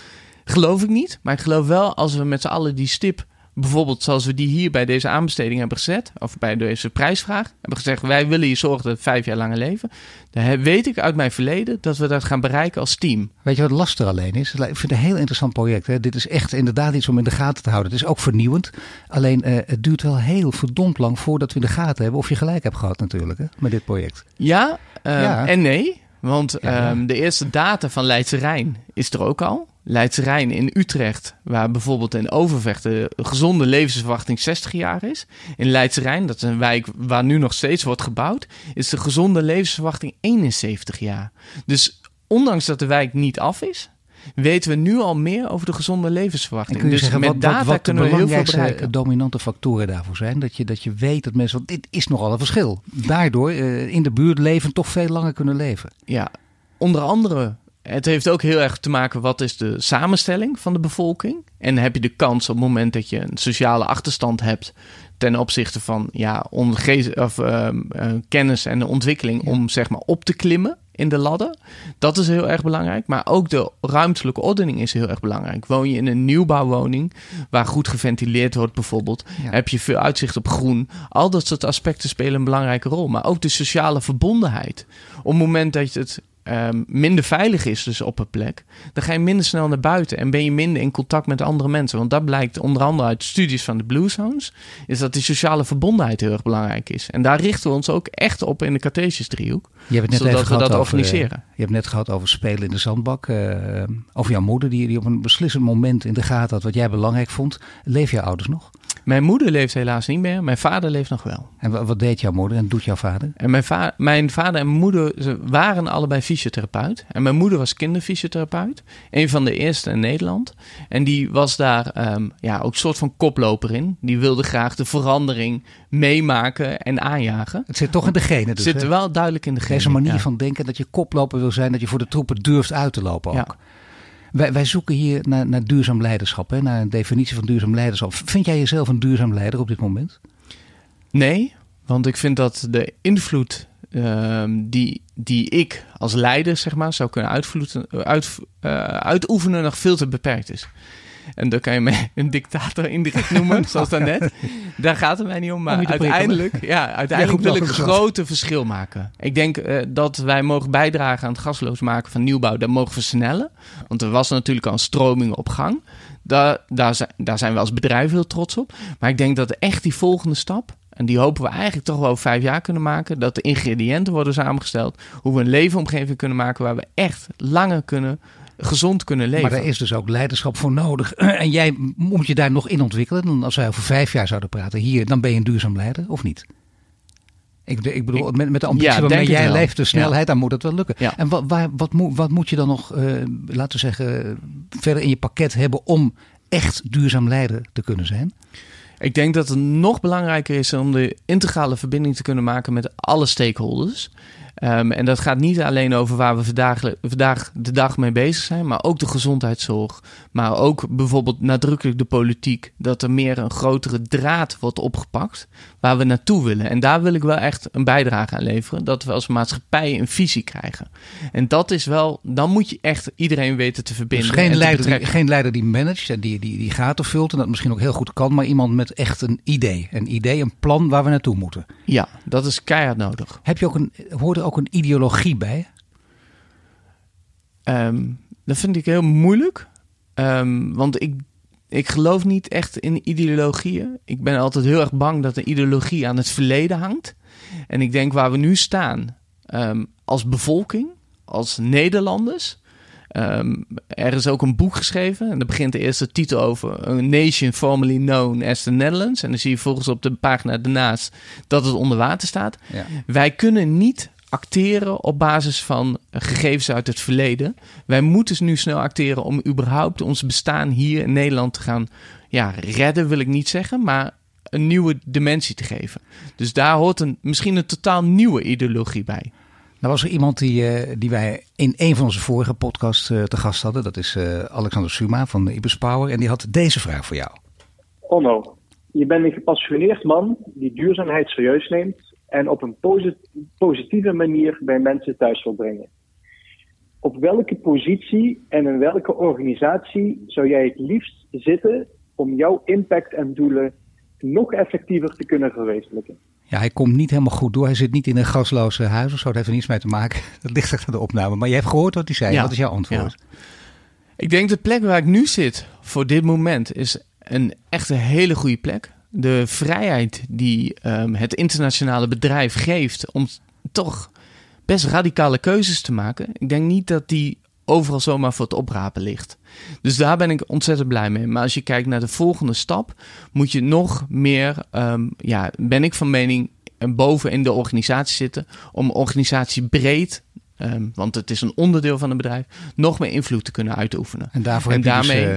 geloof ik niet, maar ik geloof wel als we met z'n allen die stip bijvoorbeeld zoals we die hier bij deze aanbesteding hebben gezet, of bij deze prijsvraag, hebben gezegd: wij willen je zorgen dat vijf jaar langer leven. Dan weet ik uit mijn verleden dat we dat gaan bereiken als team. Weet je wat lastig alleen is? Ik vind het een heel interessant project. Hè? Dit is echt inderdaad iets om in de gaten te houden. Het is ook vernieuwend. Alleen uh, het duurt wel heel verdomd lang voordat we in de gaten hebben of je gelijk hebt gehad, natuurlijk, hè? met dit project. Ja, uh, ja. en nee. Want ja, um, de eerste data van Leidse Rijn is er ook al. Leidse Rijn in Utrecht, waar bijvoorbeeld in Overvecht de gezonde levensverwachting 60 jaar is. In Leidse Rijn, dat is een wijk waar nu nog steeds wordt gebouwd, is de gezonde levensverwachting 71 jaar. Dus ondanks dat de wijk niet af is, weten we nu al meer over de gezonde levensverwachting. dus zeggen, met wat, data wat, kunnen we heel veel bereiken. dominante factoren daarvoor zijn? Dat je, dat je weet dat mensen, want dit is nogal een verschil. Daardoor eh, in de buurt leven toch veel langer kunnen leven. Ja, onder andere, het heeft ook heel erg te maken wat is de samenstelling van de bevolking. En heb je de kans op het moment dat je een sociale achterstand hebt ten opzichte van ja, of, ehm, eh, kennis en de ontwikkeling om zeg maar op te klimmen in de ladder. Dat is heel erg belangrijk. Maar ook de ruimtelijke ordening is heel erg belangrijk. Woon je in een nieuwbouwwoning waar goed geventileerd wordt bijvoorbeeld, Ja. heb je veel uitzicht op groen. Al dat soort aspecten spelen een belangrijke rol. Maar ook de sociale verbondenheid. Op het moment dat het ehm, minder veilig is dus op een plek, dan ga je minder snel naar buiten en ben je minder in contact met andere mensen. Want dat blijkt onder andere uit studies van de Blue Zones, is dat die sociale verbondenheid heel erg belangrijk is. En daar richten we ons ook echt op in de Cartesius driehoek, Je hebt het net zodat we gehad dat over, organiseren. Je hebt net gehad over spelen in de zandbak. eh, over jouw moeder, die, die op een beslissend moment in de gaten had wat jij belangrijk vond. Leven jouw ouders nog? Mijn moeder leeft helaas niet meer, mijn vader leeft nog wel. En wa- wat deed jouw moeder en doet jouw vader? En mijn, va- mijn vader en moeder ze waren allebei fysiotherapeut. En mijn moeder was kinderfysiotherapeut. Een van de eerste in Nederland. En die was daar ehm, ja, ook een soort van koploper in. Die wilde graag de verandering meemaken en aanjagen. Het zit toch in de genen dus. zit hè? er wel duidelijk in de Deze genen, manier ja. van denken dat je koploper wil zijn, dat je voor de troepen durft uit te lopen ook. Ja. Wij, wij zoeken hier naar, naar duurzaam leiderschap, hè, naar een definitie van duurzaam leiderschap. Vind jij jezelf een duurzaam leider op dit moment? Nee, want ik vind dat de invloed ehm, die, die ik als leider zeg maar, zou kunnen uit, eh, uitoefenen nog veel te beperkt is. En dan kan je mij een dictator indirect noemen, zoals *laughs* daarnet. Daar gaat het mij niet om. Maar Om uiteindelijk, ja, Ja, uiteindelijk wil ik een grote verschil maken. Ik denk eh, dat wij mogen bijdragen aan het gasloos maken van nieuwbouw. Dat mogen versnellen. Want er was natuurlijk al een stroming op gang. Daar, daar, zijn, daar zijn we als bedrijf heel trots op. Maar ik denk dat echt die volgende stap... en die hopen we eigenlijk toch wel over vijf jaar kunnen maken... dat de ingrediënten worden samengesteld... hoe we een leefomgeving kunnen maken... waar we echt langer kunnen, gezond kunnen leven. Maar daar is dus ook leiderschap voor nodig. *clears throat* En jij moet je daar nog in ontwikkelen. Dan als wij over vijf jaar zouden praten hier, dan ben je een duurzaam leider of niet? Ik, ik bedoel, met, met de ambitie Ja, waarmee jij leeft, de snelheid, dan moet het wel lukken. Ja. En wat, waar, wat, moet, wat moet je dan nog, eh, laten we zeggen, verder in je pakket hebben om echt duurzaam leider te kunnen zijn? Ik denk dat het nog belangrijker is om de integrale verbinding te kunnen maken met alle stakeholders. Ehm, en dat gaat niet alleen over waar we vandaag, vandaag de dag mee bezig zijn, maar ook de gezondheidszorg. Maar ook bijvoorbeeld nadrukkelijk de politiek. Dat er meer een grotere draad wordt opgepakt waar we naartoe willen. En daar wil ik wel echt een bijdrage aan leveren. Dat we als maatschappij een visie krijgen. En dat is wel, dan moet je echt iedereen weten te verbinden. Dus geen leider, die, geen leider die managt en die, die, die gaten vult en dat misschien ook heel goed kan, maar iemand met echt een idee. Een idee, een plan waar we naartoe moeten. Ja, dat is keihard nodig. Heb je ook een, hoort er ook een ideologie bij? Ehm, dat vind ik heel moeilijk. Ehm, want ik, ik geloof niet echt in ideologieën. Ik ben altijd heel erg bang dat een ideologie aan het verleden hangt. En ik denk waar we nu staan, ehm, als bevolking, als Nederlanders. ehm, er is ook een boek geschreven en daar begint de eerste titel over. A nation formerly known as the Netherlands. En dan zie je volgens op de pagina daarnaast dat het onder water staat. Ja. Wij kunnen niet acteren op basis van gegevens uit het verleden. Wij moeten dus nu snel acteren om überhaupt ons bestaan hier in Nederland te gaan ja, redden, wil ik niet zeggen, maar een nieuwe dimensie te geven. Dus daar hoort een, misschien een totaal nieuwe ideologie bij. Nou was er iemand die, eh, die wij in een van onze vorige podcasts eh, te gast hadden. Dat is eh, Alexander Suma van Ibis Power. En die had deze vraag voor jou. Onno, je bent een gepassioneerd man die duurzaamheid serieus neemt en op een posit- positieve manier bij mensen thuis wil brengen. Op welke positie en in welke organisatie zou jij het liefst zitten om jouw impact en doelen nog effectiever te kunnen verwezenlijken? Ja, hij komt niet helemaal goed door. Hij zit niet in een gasloze huis of zo. Dat heeft er niets mee te maken. *laughs* Dat ligt echt aan de opname. Maar je hebt gehoord wat hij zei. Ja. Wat is jouw antwoord? Ik denk de plek waar ik nu zit voor dit moment is een echt een hele goede plek. De vrijheid die ehm, het internationale bedrijf geeft om toch best radicale keuzes te maken. Ik denk niet dat die overal zomaar voor het oprapen ligt. Dus daar ben ik ontzettend blij mee. Maar als je kijkt naar de volgende stap, moet je nog meer, ehm, ja, ben ik van mening, eh, boven in de organisatie zitten. Om organisatie breed ehm, want het is een onderdeel van een bedrijf, nog meer invloed te kunnen uitoefenen. En, daarvoor en heb je dus, daarmee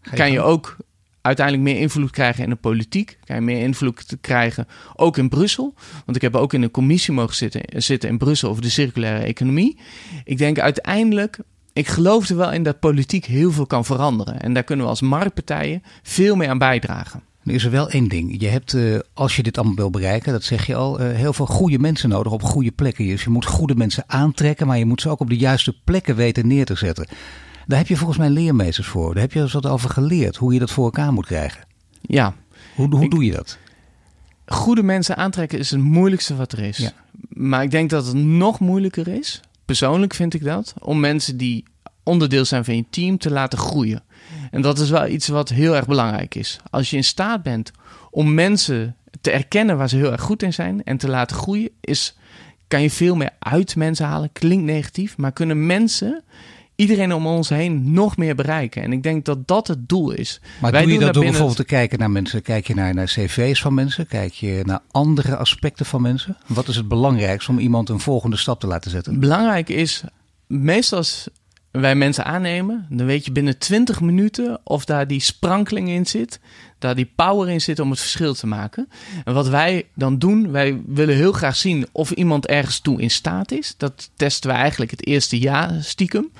eh, kan je ook uiteindelijk meer invloed krijgen in de politiek. Kan meer invloed krijgen ook in Brussel. Want ik heb ook in een commissie mogen zitten, zitten in Brussel over de circulaire economie. Ik denk uiteindelijk, ik geloof er wel in dat politiek heel veel kan veranderen. En daar kunnen we als marktpartijen veel meer aan bijdragen. Er is er wel één ding. Je hebt, eh, als je dit allemaal wil bereiken, dat zeg je al, eh, heel veel goede mensen nodig op goede plekken. Dus je moet goede mensen aantrekken, maar je moet ze ook op de juiste plekken weten neer te zetten. Daar heb je volgens mij leermeesters voor. Daar heb je eens wat over geleerd, hoe je dat voor elkaar moet krijgen. Ja. Hoe, hoe Ik- doe je dat? Goede mensen aantrekken is het moeilijkste wat er is. Ja. Maar ik denk dat het nog moeilijker is, persoonlijk vind ik dat, om mensen die onderdeel zijn van je team te laten groeien. En dat is wel iets wat heel erg belangrijk is. Als je in staat bent om mensen te erkennen waar ze heel erg goed in zijn en te laten groeien, is, kan je veel meer uit mensen halen. Klinkt negatief, maar kunnen mensen, iedereen om ons heen, nog meer bereiken. En ik denk dat dat het doel is. Maar Wij doe je dat door bijvoorbeeld te kijken naar mensen? Kijk je naar, naar cv's van mensen? Kijk je naar andere aspecten van mensen? Wat is het belangrijkste om iemand een volgende stap te laten zetten? Belangrijk is, meestal wij mensen aannemen, dan weet je binnen 20 minuten of daar die sprankeling in zit, daar die power in zit om het verschil te maken. En wat wij dan doen, wij willen heel graag zien of iemand ergens toe in staat is. Dat testen wij eigenlijk het eerste jaar stiekem.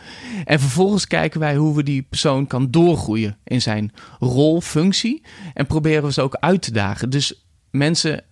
En vervolgens kijken wij hoe we die persoon kan doorgroeien in zijn rol, functie. En proberen we ze ook uit te dagen. Dus mensen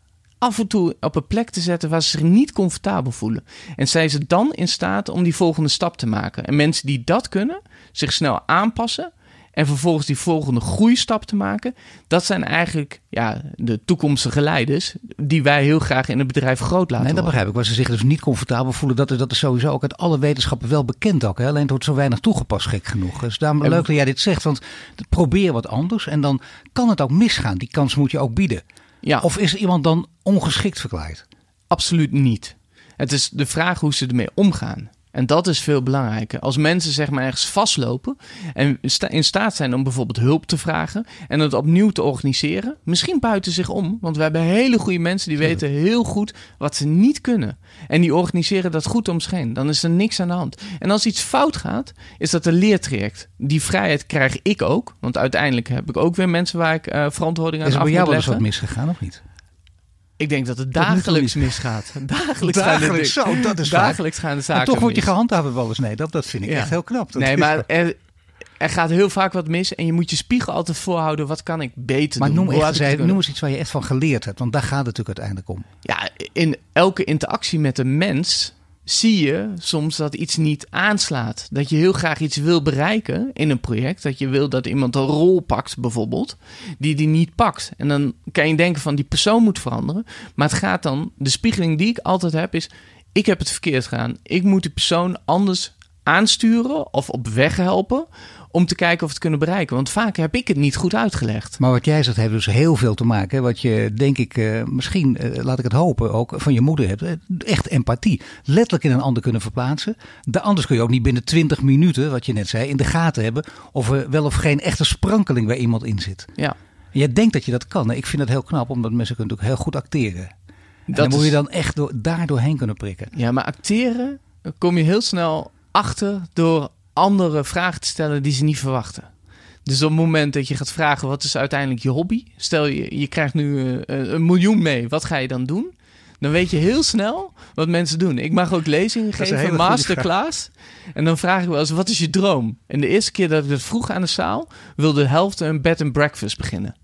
af en toe op een plek te zetten waar ze zich niet comfortabel voelen. En zijn ze dan in staat om die volgende stap te maken. En mensen die dat kunnen, zich snel aanpassen en vervolgens die volgende groeistap te maken, dat zijn eigenlijk ja, de toekomstige leiders die wij heel graag in het bedrijf groot laten Nee, dat begrijp ik. Waar ze zich dus niet comfortabel voelen, dat is, dat is sowieso ook uit alle wetenschappen wel bekend ook. Hè? Alleen het wordt zo weinig toegepast, gek genoeg. Dus daarom En- leuk dat jij dit zegt, want probeer wat anders en dan kan het ook misgaan. Die kans moet je ook bieden. Ja, Of is iemand dan ongeschikt verklaard? Absoluut niet. Het is de vraag hoe ze ermee omgaan. En dat is veel belangrijker. Als mensen zeg maar ergens vastlopen en in staat zijn om bijvoorbeeld hulp te vragen en het opnieuw te organiseren, misschien buiten zich om, want we hebben hele goede mensen die weten heel goed wat ze niet kunnen. En die organiseren dat goed om zich heen. Dan is er niks aan de hand. En als iets fout gaat, is dat een leertraject. Die vrijheid krijg ik ook, want uiteindelijk heb ik ook weer mensen waar ik eh, verantwoording aan Is er af bij jou moet wel eens wat misgegaan of niet? Ik denk dat het dagelijks misgaat. *laughs* Dagelijks, gaan de zo, dat is. Dagelijks gaan de zaken En toch word je gehandhaafd wel eens. Nee, dat, dat vind ik Ja. echt heel knap. Dat Nee, maar er, er gaat heel vaak wat mis. En je moet je spiegel altijd voorhouden. Wat kan ik beter Maar doen? noem, zei- kunnen- noem eens iets waar je echt van geleerd hebt. Want daar gaat het natuurlijk uiteindelijk om. Ja, in elke interactie met een mens zie je soms dat iets niet aanslaat. Dat je heel graag iets wil bereiken in een project. Dat je wil dat iemand een rol pakt, bijvoorbeeld, die die niet pakt. En dan kan je denken van die persoon moet veranderen. Maar het gaat dan, de spiegeling die ik altijd heb is, ik heb het verkeerd gedaan. Ik moet die persoon anders aansturen of op weg helpen om te kijken of we het kunnen bereiken. Want vaak heb ik het niet goed uitgelegd. Maar wat jij zegt heeft dus heel veel te maken. hè. Wat je, denk ik, eh, misschien, eh, laat ik het hopen, ook van je moeder hebt. eh, Echt empathie. Letterlijk in een ander kunnen verplaatsen. De, anders kun je ook niet binnen 20 minuten, wat je net zei, in de gaten hebben. Of er wel of geen echte sprankeling bij iemand in zit. Ja, Jij denkt dat je dat kan. hè. Ik vind dat heel knap, omdat mensen kunnen natuurlijk heel goed acteren. En dat dan moet je dan echt door, daar doorheen kunnen prikken. Ja, maar acteren kom je heel snel achter door andere vragen te stellen die ze niet verwachten. Dus op het moment dat je gaat vragen wat is uiteindelijk je hobby, stel je je krijgt nu eh, een miljoen mee, wat ga je dan doen? Dan weet je heel snel wat mensen doen. Ik mag ook lezingen geven, masterclass. En dan vraag ik wel eens, wat is je droom? En de eerste keer dat ik dat vroeg aan de zaal, wilde de helft een bed and breakfast beginnen.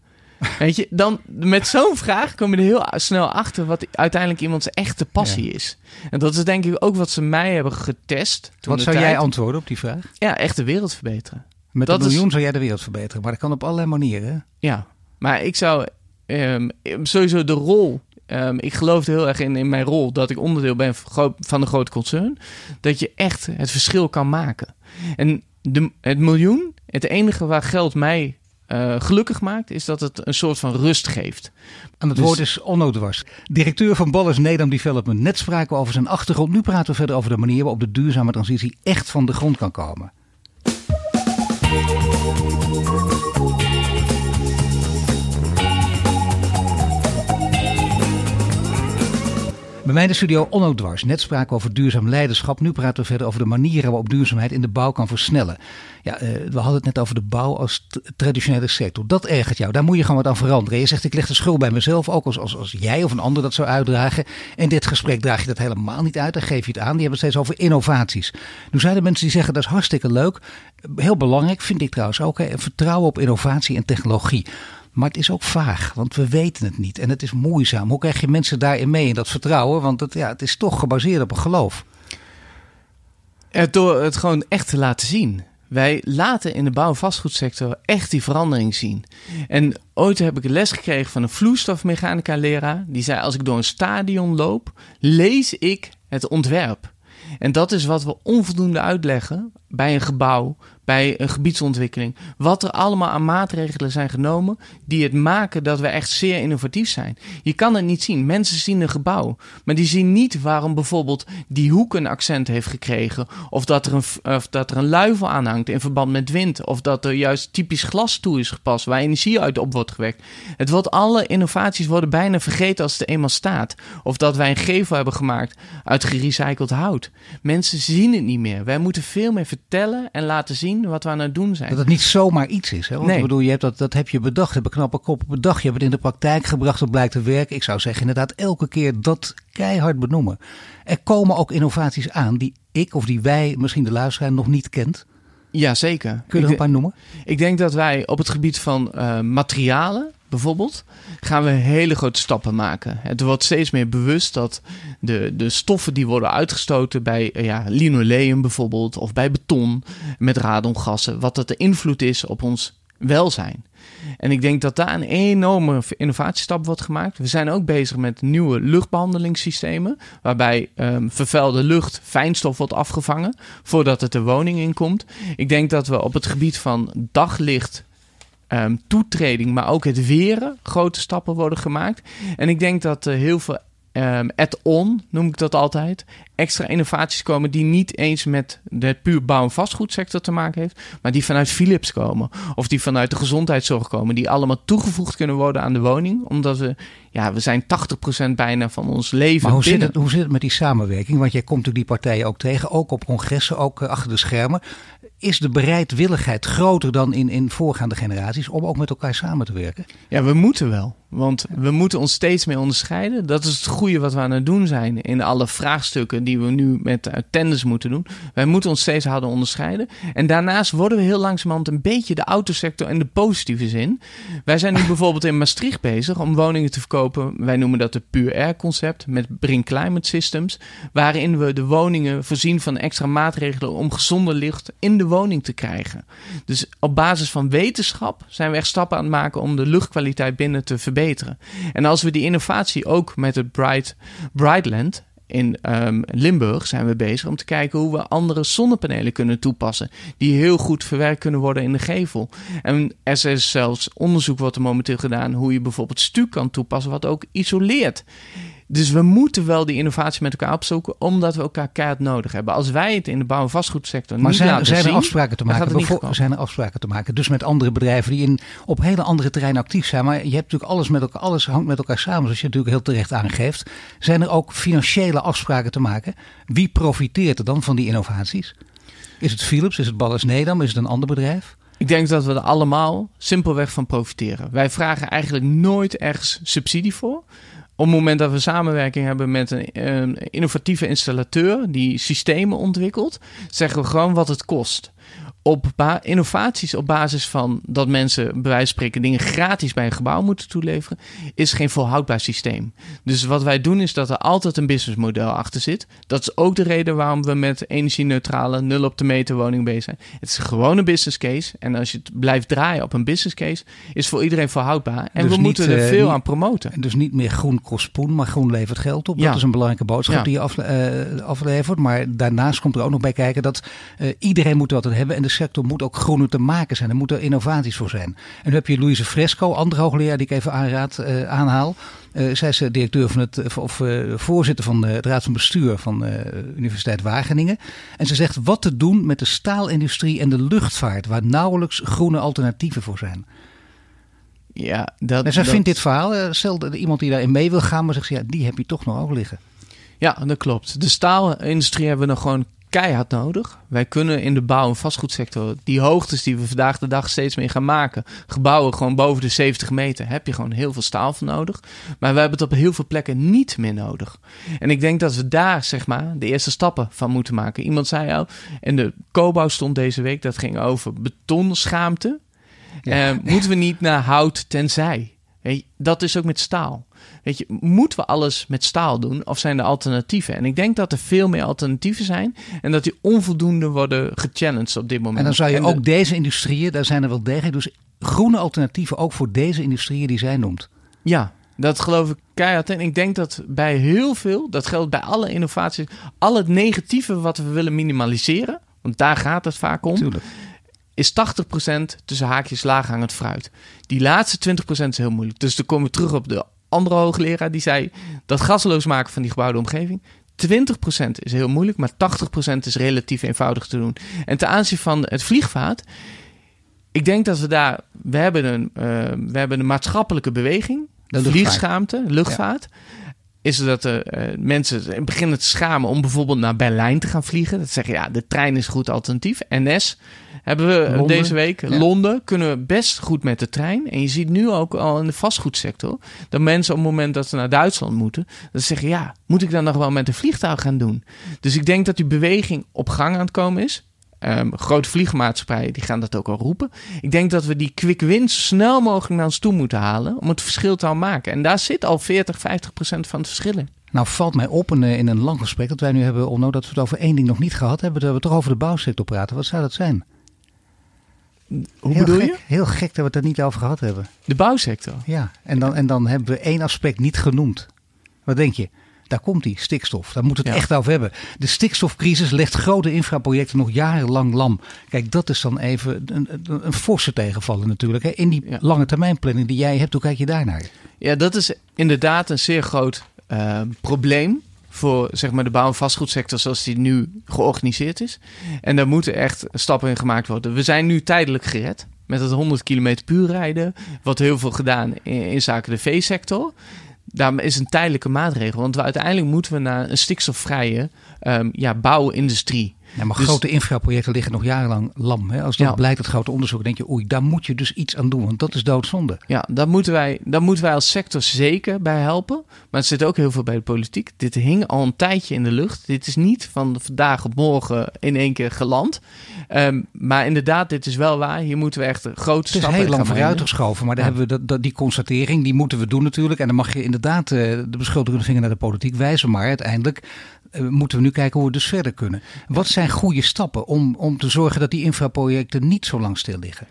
Weet je, dan met zo'n vraag kom je er heel snel achter wat uiteindelijk iemands echte passie is. En dat is denk ik ook wat ze mij hebben getest. Toen Wat zou tijd. jij antwoorden op die vraag? Ja, echt de wereld verbeteren. Met Dat een is- miljoen zou jij de wereld verbeteren. Maar dat kan op allerlei manieren. Ja, maar ik zou ehm, sowieso de rol. ehm, ik geloof er heel erg in, in mijn rol dat ik onderdeel ben van gro- van de grote concern. Dat je echt het verschil kan maken. En de, het miljoen, het enige waar geld mij uh, gelukkig maakt, is dat het een soort van rust geeft. En het Dus- woord is Onno Dwars. Directeur van Ballas Nedam Development. Net spraken we over zijn achtergrond. Nu praten we verder over de manier waarop de duurzame transitie echt van de grond kan komen. Bij mij in de studio Onno Dwars. Net spraken we over duurzaam leiderschap. Nu praten we verder over de manieren waarop duurzaamheid in de bouw kan versnellen. Ja, eh, we hadden het net over de bouw als traditionele sector. Dat ergert jou. Daar moet je gewoon wat aan veranderen. Je zegt ik leg de schuld bij mezelf. Ook als, als, als jij of een ander dat zou uitdragen. In dit gesprek draag je dat helemaal niet uit. Dan geef je het aan. Die hebben het steeds over innovaties. Nu zijn er mensen die zeggen dat is hartstikke leuk. Heel belangrijk vind ik trouwens ook. Hè, vertrouwen op innovatie en technologie. Maar het is ook vaag, want we weten het niet. En het is moeizaam. Hoe krijg je mensen daarin mee in dat vertrouwen? Want het, ja, het is toch gebaseerd op een geloof. Eh, Door het gewoon echt te laten zien. Wij laten in de bouw- en vastgoedsector echt die verandering zien. En ooit heb ik een les gekregen van een vloeistofmechanica leraar. Die zei, als ik door een stadion loop, lees ik het ontwerp. En dat is wat we onvoldoende uitleggen bij een gebouw, bij een gebiedsontwikkeling. Wat er allemaal aan maatregelen zijn genomen die het maken dat we echt zeer innovatief zijn. Je kan het niet zien. Mensen zien een gebouw, maar die zien niet waarom bijvoorbeeld die hoek een accent heeft gekregen. Of dat er een, of dat er een luifel aan hangt in verband met wind. Of dat er juist typisch glas toe is gepast waar energie uit op wordt gewekt. Het wordt, alle innovaties worden bijna vergeten als het eenmaal staat. Of dat wij een gevel hebben gemaakt uit gerecycled hout. Mensen zien het niet meer. Wij moeten veel meer vertellen en laten zien wat we aan het doen zijn. Dat het niet zomaar iets is. Hè? Want Nee. ik bedoel, je hebt dat, dat heb je bedacht. Heb een knappe kop bedacht. Je hebt het in de praktijk gebracht. Dat blijkt te werken. Ik zou zeggen inderdaad elke keer dat keihard benoemen. Er komen ook innovaties aan die ik of die wij, misschien de luisteraar, nog niet kent. Ja, zeker. Kun je er Ik een paar noemen? Ik denk dat wij op het gebied van eh, materialen bijvoorbeeld, gaan we hele grote stappen maken. Het wordt steeds meer bewust dat de, de stoffen die worden uitgestoten bij eh, ja, linoleum bijvoorbeeld, of bij beton met radongassen, wat dat de invloed is op ons welzijn. En ik denk dat daar een enorme innovatiestap wordt gemaakt. We zijn ook bezig met nieuwe luchtbehandelingssystemen, waarbij ehm, vervuilde lucht fijnstof wordt afgevangen voordat het de woning inkomt. Ik denk dat we op het gebied van daglicht ehm, toetreding, maar ook het weren, grote stappen worden gemaakt. En ik denk dat er heel veel ehm add-on, noem ik dat altijd, extra innovaties komen die niet eens met de puur bouw- en vastgoedsector te maken heeft, maar die vanuit Philips komen of die vanuit de gezondheidszorg komen, die allemaal toegevoegd kunnen worden aan de woning, omdat we, ja, we zijn 80% bijna van ons leven Maar hoe zit, het, hoe zit het met die samenwerking? Want jij komt natuurlijk die partijen ook tegen, ook op congressen, ook eh, achter de schermen. Is de bereidwilligheid groter dan in, in voorgaande generaties om ook met elkaar samen te werken? Ja, we moeten wel. Want we moeten ons steeds meer onderscheiden. Dat is het goede wat we aan het doen zijn in alle vraagstukken die we nu met uh, tenders moeten doen. Wij moeten ons steeds harder onderscheiden. En daarnaast worden we heel langzamerhand een beetje de autosector in de positieve zin. Wij zijn nu *laughs* bijvoorbeeld in Maastricht bezig om woningen te verkopen. Wij noemen dat het Pure Air concept met Bring Climate Systems. Waarin we de woningen voorzien van extra maatregelen om gezonder licht in de woning te krijgen. Dus op basis van wetenschap zijn we echt stappen aan het maken om de luchtkwaliteit binnen te verbeteren. En als we die innovatie ook met het Bright, Brightland in um, Limburg zijn we bezig om te kijken hoe we andere zonnepanelen kunnen toepassen. Die heel goed verwerkt kunnen worden in de gevel. En er is zelfs onderzoek wordt er momenteel gedaan hoe je bijvoorbeeld stuk kan toepassen wat ook isoleert. Dus we moeten wel die innovatie met elkaar opzoeken, omdat we elkaar keihard nodig hebben. Als wij het in de bouw- en vastgoedsector Maar niet zijn, laten zijn er zien, afspraken te maken? komen. zijn er afspraken te maken? Dus met andere bedrijven die in, op hele andere terreinen actief zijn. Maar je hebt natuurlijk alles met elkaar, alles hangt met elkaar samen, zoals je natuurlijk heel terecht aangeeft. Zijn er ook financiële afspraken te maken? Wie profiteert er dan van die innovaties? Is het Philips? Is het Ballas Nedam? Is het een ander bedrijf? Ik denk dat we er allemaal simpelweg van profiteren. Wij vragen eigenlijk nooit ergens subsidie voor. Op het moment dat we samenwerking hebben met een, een innovatieve installateur die systemen ontwikkelt, zeggen we gewoon wat het kost. Op innovaties op basis van dat mensen bij wijze van spreken dingen gratis bij een gebouw moeten toeleveren, is geen volhoudbaar systeem. Dus wat wij doen is dat er altijd een businessmodel achter zit. Dat is ook de reden waarom we met energie-neutrale nul op de meter woning bezig zijn. Het is gewoon een business case. En als je het blijft draaien op een business case, is voor iedereen volhoudbaar. En Dus we niet, moeten er eh, veel aan promoten. En dus niet meer groen kost spoen, maar groen levert geld op. Ja. Dat is een belangrijke boodschap Ja. die je eh, aflevert. Maar daarnaast komt er ook nog bij kijken dat eh, iedereen moet wat aan hebben. En de sector moet ook groener te maken zijn. Er moeten innovaties voor zijn. En nu heb je Louise Fresco, andere hoogleraar die ik even aanraad, uh, aanhaal. Uh, zij is directeur van het, of voorzitter van het raad van bestuur van de Universiteit Wageningen. En ze zegt wat te doen met de staalindustrie en de luchtvaart, waar nauwelijks groene alternatieven voor zijn. Ja, dat, en zij vindt dit verhaal, stel iemand die daarin mee wil gaan, maar zegt ze, ja, die heb je toch nog ook liggen. Ja, dat klopt. De staalindustrie hebben we nog gewoon keihard nodig. Wij kunnen in de bouw- en vastgoedsector die hoogtes die we vandaag de dag steeds meer gaan maken, gebouwen gewoon boven de 70 meter, heb je gewoon heel veel staal voor nodig. Maar we hebben het op heel veel plekken niet meer nodig. En ik denk dat we daar, zeg maar, de eerste stappen van moeten maken. Iemand zei al, en de Cobouw stond deze week, dat ging over betonschaamte. Ja. Uh, moeten we niet naar hout tenzij? dat is ook met staal. Weet je, moeten we alles met staal doen of zijn er alternatieven? En ik denk dat er veel meer alternatieven zijn en dat die onvoldoende worden gechallenged op dit moment. En dan zou je ook deze industrieën, daar zijn er wel degelijk, dus groene alternatieven ook voor deze industrieën die zij noemt. Ja, dat geloof ik keihard. En ik denk dat bij heel veel, dat geldt bij alle innovaties, al het negatieve wat we willen minimaliseren, want daar gaat het vaak om. Tuurlijk is 80% tussen haakjes laaghangend fruit. Die laatste 20% is heel moeilijk. Dus dan komen we terug op de andere hoogleraar die zei dat gasloos maken van die gebouwde omgeving. 20% is heel moeilijk, maar 80% is relatief eenvoudig te doen. En ten aanzien van het vliegvaart, ik denk dat we daar, we hebben een, uh, we hebben een maatschappelijke beweging, de vliegschaamte, luchtvaart. Is dat uh, mensen beginnen te schamen om bijvoorbeeld naar Berlijn te gaan vliegen. Dat zeggen ja, de trein is een goed alternatief. NS hebben we deze week. Londen kunnen we best goed met de trein. En je ziet nu ook al in de vastgoedsector dat mensen op het moment dat ze naar Duitsland moeten, dat ze zeggen: ja, moet ik dan nog wel met een vliegtuig gaan doen? Dus ik denk dat die beweging op gang aan het komen is. Um, grote vliegmaatschappijen die gaan dat ook al roepen. Ik denk dat we die quick wins snel mogelijk naar ons toe moeten halen om het verschil te maken. En daar zit al 40, 50 procent van het verschil in. Nou valt mij op in, in een lang gesprek dat wij nu hebben, Onno, dat we het over één ding nog niet gehad hebben. Dat we toch over de bouwsector praten. Wat zou dat zijn? Hoe heel bedoel gek, je? Heel gek dat we het er niet over gehad hebben. De bouwsector? Ja, en dan, en dan hebben we één aspect niet genoemd. Wat denk je? Daar komt die, stikstof. Daar moeten we het echt over hebben. De stikstofcrisis legt grote infraprojecten nog jarenlang lam. Kijk, dat is dan even een, een, een forse tegenvaller natuurlijk. Hè? In die lange termijn planning die jij hebt, hoe kijk je daarnaar? Ja, dat is inderdaad een zeer groot uh, probleem voor zeg maar, de bouw- en vastgoedsector zoals die nu georganiseerd is. En daar moeten echt stappen in gemaakt worden. We zijn nu tijdelijk gered met het 100 km puur rijden. Wat heel veel gedaan in, zaken de veesector. Daar is een tijdelijke maatregel. Want we, uiteindelijk moeten we naar een stikstofvrije um, ja, bouwindustrie. Ja, maar dus, grote infraprojecten liggen nog jarenlang lam. Hè? Als dat blijkt, het grote onderzoek, denk je, oei, daar moet je dus iets aan doen. Want dat is doodzonde. Ja, daar moeten wij, daar moeten wij als sector zeker bij helpen. Maar het zit ook heel veel bij de politiek. Dit hing al een tijdje in de lucht. Dit is niet van vandaag op morgen in één keer geland. Um, maar inderdaad, dit is wel waar. Hier moeten we echt grote stappen Het is heel lang vooruitgeschoven. Maar dan hebben we dat, dat, die constatering, die moeten we doen natuurlijk. En dan mag je inderdaad uh, de beschuldigende vinger naar de politiek wijzen. Maar uiteindelijk moeten we nu kijken hoe we dus verder kunnen. Wat zijn goede stappen om, om te zorgen dat die infraprojecten niet zo lang stil liggen?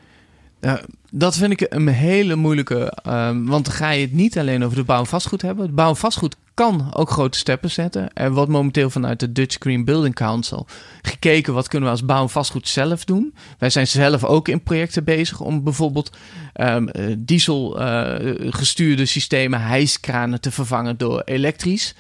Dat vind ik een hele moeilijke. Uh, want dan ga je het niet alleen over de bouw en vastgoed hebben. De bouw vastgoed kan ook grote stappen zetten. Er wordt momenteel vanuit de Dutch Green Building Council gekeken wat kunnen we als bouw en vastgoed zelf doen. Wij zijn zelf ook in projecten bezig om bijvoorbeeld um, diesel uh, gestuurde systemen, hijskranen te vervangen door elektrisch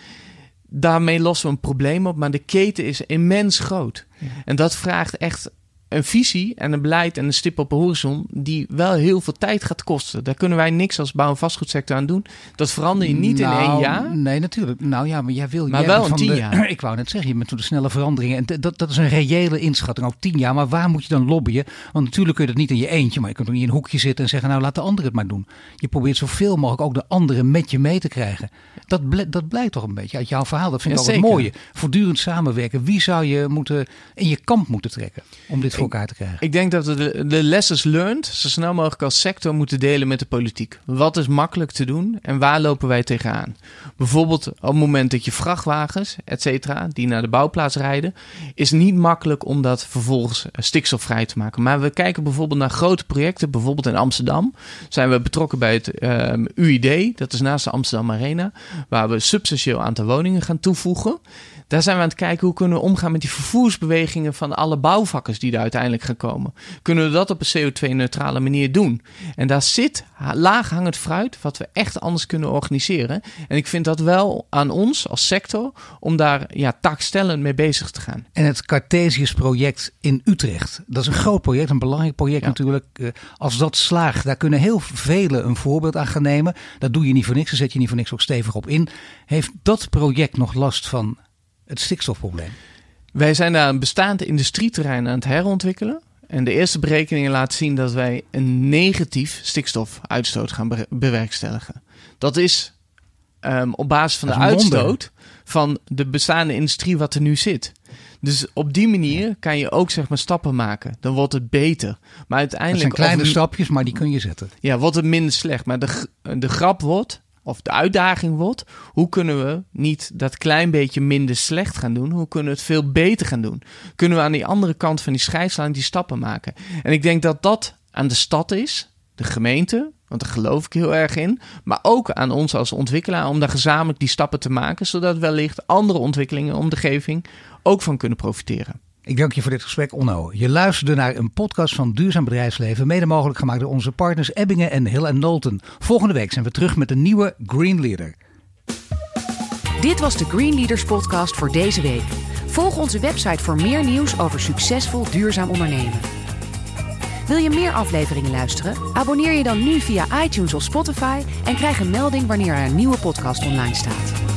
daarmee lossen we een probleem op, maar de keten is immens groot. Ja. En dat vraagt echt een visie en een beleid en een stip op de horizon die wel heel veel tijd gaat kosten. Daar kunnen wij niks als bouw- en vastgoedsector aan doen. Dat verander je niet nou, in één jaar. Nee, natuurlijk. Nou ja, maar jij wil... Maar jij wel in van tien de, jaar. *clears throat* Ik wou net zeggen, je bent door de snelle veranderingen. En dat, dat is een reële inschatting. Ook tien jaar. Maar waar moet je dan lobbyen? Want natuurlijk kun je dat niet in je eentje. Maar je kunt ook niet in een hoekje zitten en zeggen, nou laat de ander het maar doen. Je probeert zoveel mogelijk ook de anderen met je mee te krijgen. Dat, ble, dat blijkt toch een beetje uit jouw verhaal. Dat vind ik Ja, wel het mooie. Voortdurend samenwerken. Wie zou je moeten in je kamp moeten trekken om dit voor elkaar te krijgen? Ik denk dat we de, de lessons learned zo snel mogelijk als sector moeten delen met de politiek. Wat is makkelijk te doen en waar lopen wij tegenaan? Bijvoorbeeld op het moment dat je vrachtwagens, et cetera, die naar de bouwplaats rijden, is niet makkelijk om dat vervolgens eh, stikstofvrij te maken. Maar we kijken bijvoorbeeld naar grote projecten, bijvoorbeeld in Amsterdam. Zijn we betrokken bij het ehm, UID, dat is naast de Amsterdam Arena, waar we substantieel aantal woningen gaan toevoegen. Daar zijn we aan het kijken hoe kunnen we omgaan met die vervoersbewegingen van alle bouwvakkers die daar uiteindelijk gaan komen? Kunnen we dat op een CO2-neutrale manier doen? En daar zit laaghangend fruit wat we echt anders kunnen organiseren. En ik vind dat wel aan ons als sector om daar ja, taakstellend mee bezig te gaan. En het Cartesius-project in Utrecht, dat is een groot project, een belangrijk project natuurlijk. Eh, als dat slaagt, daar kunnen heel velen een voorbeeld aan gaan nemen. Dat doe je niet voor niks, daar zet je niet voor niks ook stevig op in. Heeft dat project nog last van het stikstofprobleem? Wij zijn daar een bestaand industrieterrein aan het herontwikkelen. En de eerste berekeningen laten zien dat wij een negatief stikstofuitstoot gaan bewerkstelligen. Dat is um, op basis van de uitstoot van de bestaande industrie wat er nu zit. Dus op die manier kan je ook zeg maar stappen maken. Dan wordt het beter. Maar uiteindelijk. Het zijn kleine stapjes, maar die kun je zetten. Ja, wordt het minder slecht. Maar de, de grap wordt, of de uitdaging wordt, hoe kunnen we niet dat klein beetje minder slecht gaan doen? Hoe kunnen we het veel beter gaan doen? Kunnen we aan die andere kant van die scheidslijn die stappen maken? En ik denk dat dat aan de stad is, de gemeente, want daar geloof ik heel erg in. Maar ook aan ons als ontwikkelaar om daar gezamenlijk die stappen te maken, zodat wellicht andere ontwikkelingen om de omgeving ook van kunnen profiteren. Ik dank je voor dit gesprek, Onno. Je luisterde naar een podcast van Duurzaam Bedrijfsleven, mede mogelijk gemaakt door onze partners Ebbingen en Hill Nolten. Volgende week zijn we terug met een nieuwe Green Leader. Dit was de Green Leaders podcast voor deze week. Volg onze website voor meer nieuws over succesvol duurzaam ondernemen. Wil je meer afleveringen luisteren? Abonneer je dan nu via iTunes of Spotify en krijg een melding wanneer er een nieuwe podcast online staat.